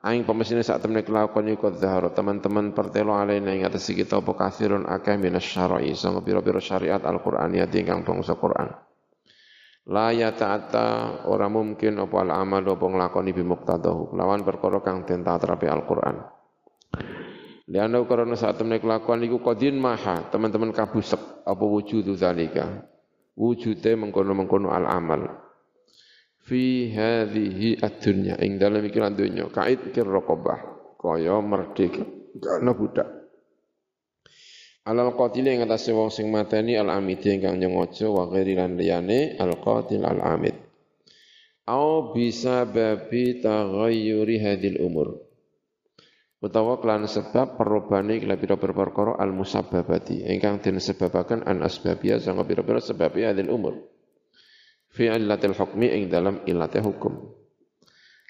aing pemesine sak temne kelakon iku zahara teman-teman pertelo alaina ing atas kita apa kasirun akeh minas syar'i sanga pira-pira syariat Al-Qur'aniyah ingkang bangsa Qur'an. La ya ta'ata ora mungkin apa al-amal apa nglakoni bi muqtadahu lawan perkara kang den tatrapi Al-Qur'an. Liana karena saat temne kelakuan iku qadin maha teman-teman kabusek apa wujudu zalika. Wujude mengkono-mengkono al-amal fi hadhihi ad-dunya. Ing dalem iki lan donya kait kir raqabah kaya merdeka. Kana budak. Alal qatil ing atase wong sing mateni al amid ingkang nyengaja wa ghairi lan liyane al qatil al amid au bisa babi taghayyuri hadil umur. Utawa kelan sebab perubahane kala pira-pira perkara al musabbabati ingkang den sebabaken an asbabiyah sanga pira-pira sebab hadil umur fi illatil hukmi ing dalam illate hukum.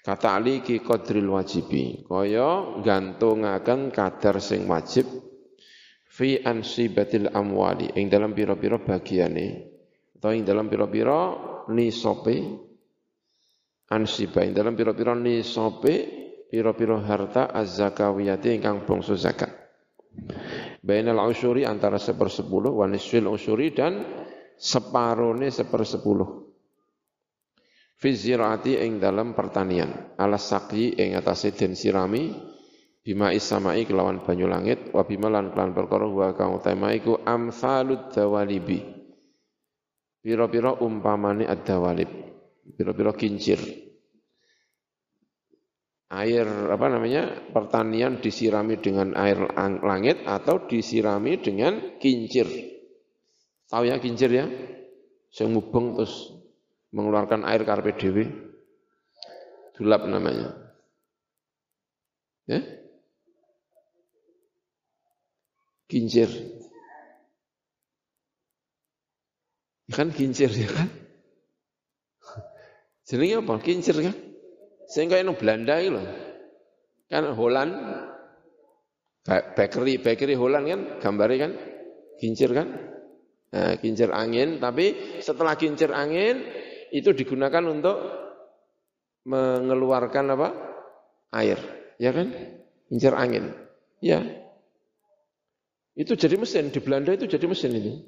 Kata aliki qadril wajibi, kaya gantungaken kadar sing wajib fi ansibatil amwali. Ing dalam pira-pira bagiane. Atau ing dalam pira-pira nisope ansiba. Ing dalam pira-pira nisope pira-pira harta az-zakawiyati ingkang bangsa zakat. Bainal usyuri antara sepersepuluh wa nisfil usyuri dan separone sepersepuluh fi ziraati ing dalam pertanian. Ala saqi ing atase den sirami bima isamai kelawan banyu langit wa bima lan kelan perkara wa kang utama iku amsalud dawalibi. Pira-pira umpamane ad-dawalib. Pira-pira kincir. Air apa namanya pertanian disirami dengan air langit atau disirami dengan kincir. Tahu ya kincir ya? Sing mubeng terus mengeluarkan air karpe dewi. Dulap namanya. Ya? Kincir. Ya kan kincir ya kan? *laughs* Jenenge apa? Kincir kan? Sehingga ini Belanda itu loh. Kan Holland, bakery, bakery Holland kan, gambarnya kan, kincir kan? Nah, kincir angin, tapi setelah kincir angin, itu digunakan untuk mengeluarkan apa? air, ya kan? Kincir angin. Ya. Itu jadi mesin di Belanda itu jadi mesin itu.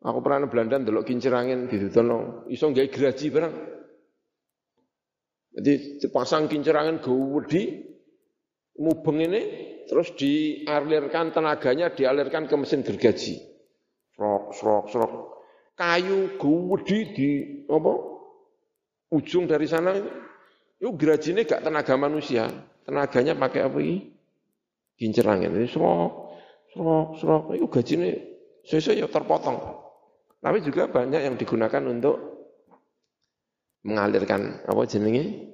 Aku pernah di Belanda ndelok kincir angin tono, iso nggawe geraji barang. Jadi dipasang kincir angin gede mubeng ini terus dialirkan tenaganya dialirkan ke mesin gergaji. Srok, srok, srok kayu gede di apa ujung dari sana itu. Gerajine gak tenaga manusia. Tenaganya pakai apa ini? Kincir angin ini serok serok serok. Itu gajine sesuai ya terpotong. Tapi juga banyak yang digunakan untuk mengalirkan apa jenenge?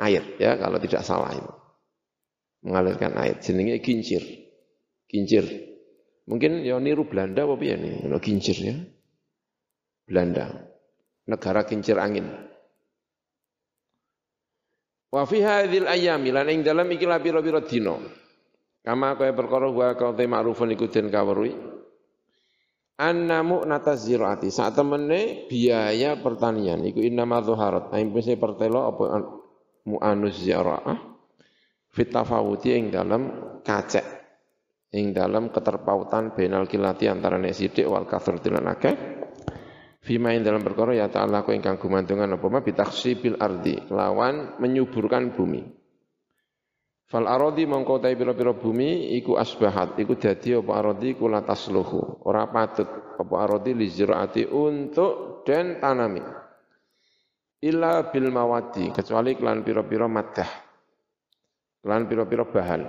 Air ya kalau tidak salah itu. Mengalirkan air. Jenenge kincir kincir mungkin ya niru Belanda apa ya nih? Kincir ya Belanda, negara kincir angin. Wa fi hadhil ayami lan ing dalam iki pira-pira dina. Kama kaya perkara wa kau te ma'rufun iku den kaweruhi. anna mu'nata ziraati saat temene biaya pertanian iku innama dhuharat aing pese pertelo apa mu'anus ziraah fit tafawuti ing dalam kacek ing dalam keterpautan benal kilati antara nek sithik wal kathrati lan akeh Fima ing dalam perkara ya ta'ala ku ingkang gumantungan apa ma bitakhsibil ardi lawan menyuburkan bumi Fal arodi mongko tai pira-pira bumi iku asbahat, iku dadi apa arodi iku latasluhu. Ora patut apa arodi li ziraati untuk den tanami. Illa bil mawadi, kecuali kelan pira-pira madah. Kelan pira-pira bahan.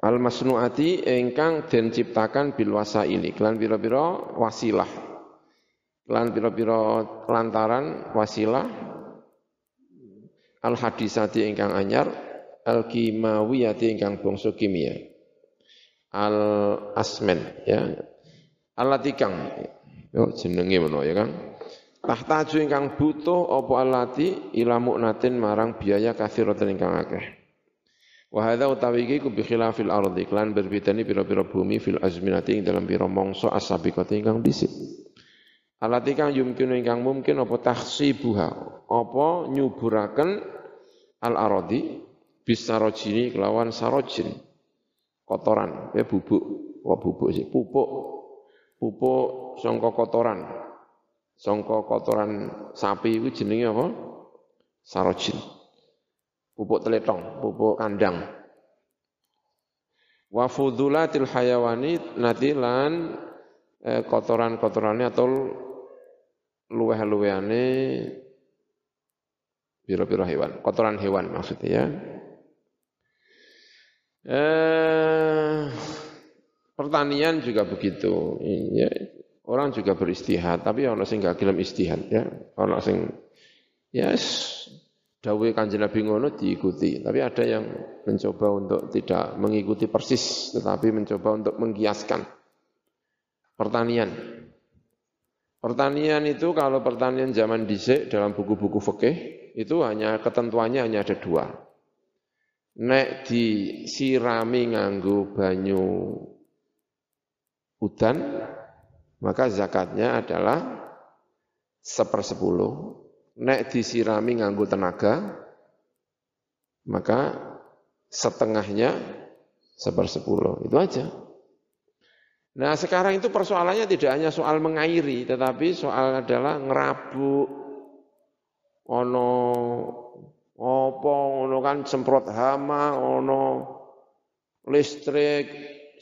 Al masnuati ingkang den ciptakan bil wasaili, kelan pira-pira wasilah. Kelan pira-pira lantaran wasilah. Al hadisati ingkang anyar al kimawiyati ingkang bangsa kimia. Al asmen ya. Alatikang yo jenenge ngono ya kan? Tahtaju ingkang butuh apa alati ila mu'natin marang biaya kathiratan ingkang akeh. Wa hadza utawi iki ku bi khilafil ardi klan berbedani pira-pira bumi fil azminati ing dalam pira mangsa asabiqati ingkang dhisik alati kang yumkinu ingkang mungkin apa tahsibuha apa nyuburaken al aradi bisarojini kelawan sarojin? Kotoran ya bubuk. Wah bubuk sih? Pupuk. Pupuk songko kotoran. Songko kotoran sapi itu jenenge apa? Sarojin. Pupuk teletong pupuk kandang. Wa fudulatil hayawani nanti lan eh, kotoran-kotorannya atau luweh-luwehane biro-biro hewan, kotoran hewan maksudnya ya. Eh, pertanian juga begitu. Ya, orang juga beristihad, tapi orang sing gak gelem istihad ya. Orang sing yes dawuhe Kanjeng Nabi ngono diikuti, tapi ada yang mencoba untuk tidak mengikuti persis tetapi mencoba untuk menggiaskan pertanian. Pertanian itu kalau pertanian zaman dhisik dalam buku-buku fikih itu hanya ketentuannya hanya ada dua. Nek disirami nganggo banyu udan maka zakatnya adalah sepersepuluh. Nek disirami nganggo tenaga maka setengahnya sepersepuluh. Itu aja Nah sekarang itu persoalannya tidak hanya soal mengairi, tetapi soal adalah ngerabuk, ono apa ngono kan semprot hama, ono listrik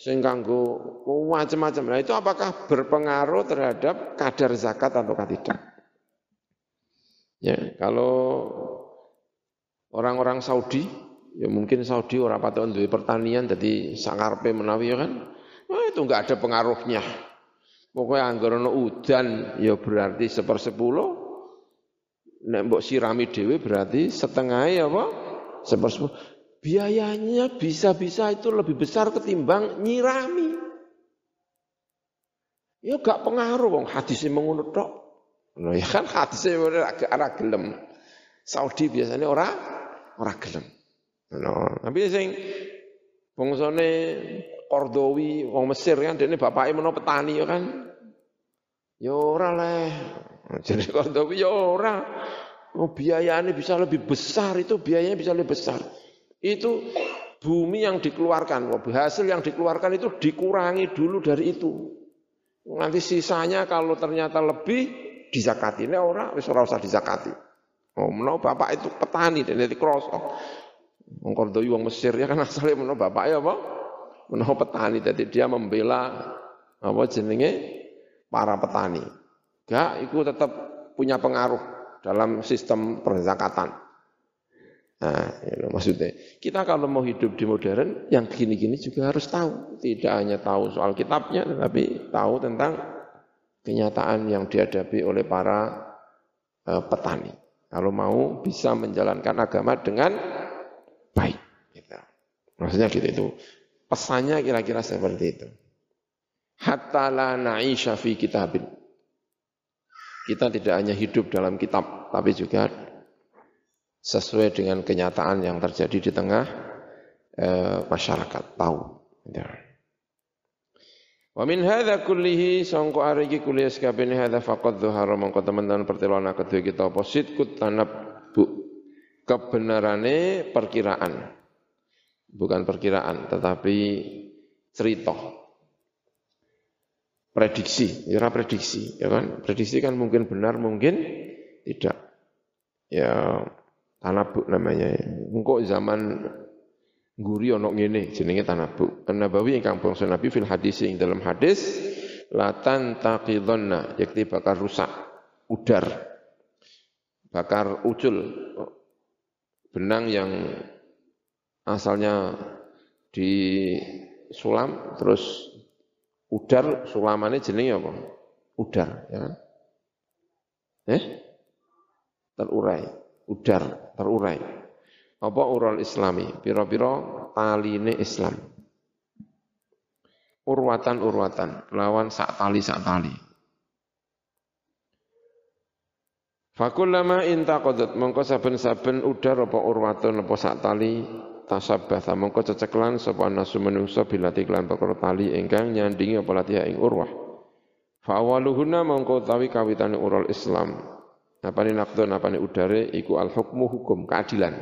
sing kanggo macam-macam. Nah itu apakah berpengaruh terhadap kadar zakat atau tidak? Ya, kalau orang-orang Saudi, ya mungkin Saudi orang patut duwe pertanian jadi sangarpe menawi ya kan. Nah, itu enggak ada pengaruhnya. Pokoknya anggaran udan ya berarti sepersepuluh, nek mbok sirami dhewe berarti setengah ya apa? Sepersepuluh. Biayanya bisa-bisa itu lebih besar ketimbang nyirami. Ya gak pengaruh wong hadisnya mengunut tok. Nah, ya kan hadisnya ora ora gelem. Saudi biasanya ora ora gelem. Nah, tapi sing bangsane Kordowi, wong Mesir kan, dene bapaknya meno petani ya kan. Ya ora leh. Jadi Kordowi ya ora. Oh, biayanya bisa lebih besar itu biayanya bisa lebih besar. Itu bumi yang dikeluarkan, hasil yang dikeluarkan itu dikurangi dulu dari itu. Nanti sisanya kalau ternyata lebih dizakati. Ini orang wis ora usah dizakati. Oh, menawa bapak itu petani dan krosok. Wong Kordowi wong Mesir ya kan asalnya menawa bapak ya apa? Menawa petani jadi dia membela apa jenenge para petani. Gak, itu tetap punya pengaruh dalam sistem perzakatan. Nah, ya, maksudnya kita kalau mau hidup di modern, yang gini-gini juga harus tahu. Tidak hanya tahu soal kitabnya, tetapi tahu tentang kenyataan yang dihadapi oleh para uh, petani. Kalau mau bisa menjalankan agama dengan baik. Gitu. Maksudnya gitu itu. Pesannya kira-kira seperti itu. Hatta la na'isha fi kitabin. Kita tidak hanya hidup dalam kitab, tapi juga sesuai dengan kenyataan yang terjadi di tengah e, masyarakat. Tahu. Ya. Wa min hadza kullihi sangko ariki kuliah sekabene hadza faqad dhuhara mongko teman-teman pertelona kedua kita apa sidkut bu kebenarane perkiraan bukan perkiraan tetapi cerita. Prediksi ya prediksi ya kan? Prediksi kan mungkin benar mungkin tidak. Ya tanabuk namanya. Engko zaman Guri ono ngene jenenge tanabuk. An-Nabawi ingkang bangsa Nabi fil hadis ing dalam hadis latan taqidhanna yakti bakar rusak udar bakar ucul benang yang asalnya di sulam terus udar sulamannya jenenge apa? Udar ya kan? Eh? Terurai, udar, terurai apa ural islami pira-pira taline Islam urwatan urwatan lawan sak tali sak tali Fakullama intaqadat mongko saben-saben udar apa urwatun apa sak tali tasabbatha mongko ceceklan sapa nasu menungso bila tiklan perkara tali ingkang nyandingi apa latih ing urwah. Fa awaluhuna mongko tawi kawitane ural Islam. Apane naqdun apane udare iku al hukmu hukum keadilan.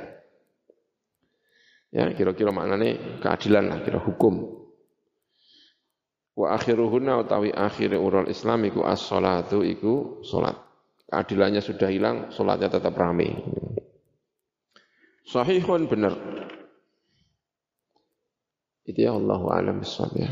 Ya, kira-kira maknane keadilan lah, kira hukum. Wa akhiruhunna utawi akhir ural Islam iku as-salatu iku salat. Keadilannya sudah hilang, salatnya tetap rame. Sahihun benar. Itu ya Allah alam bisawab ya.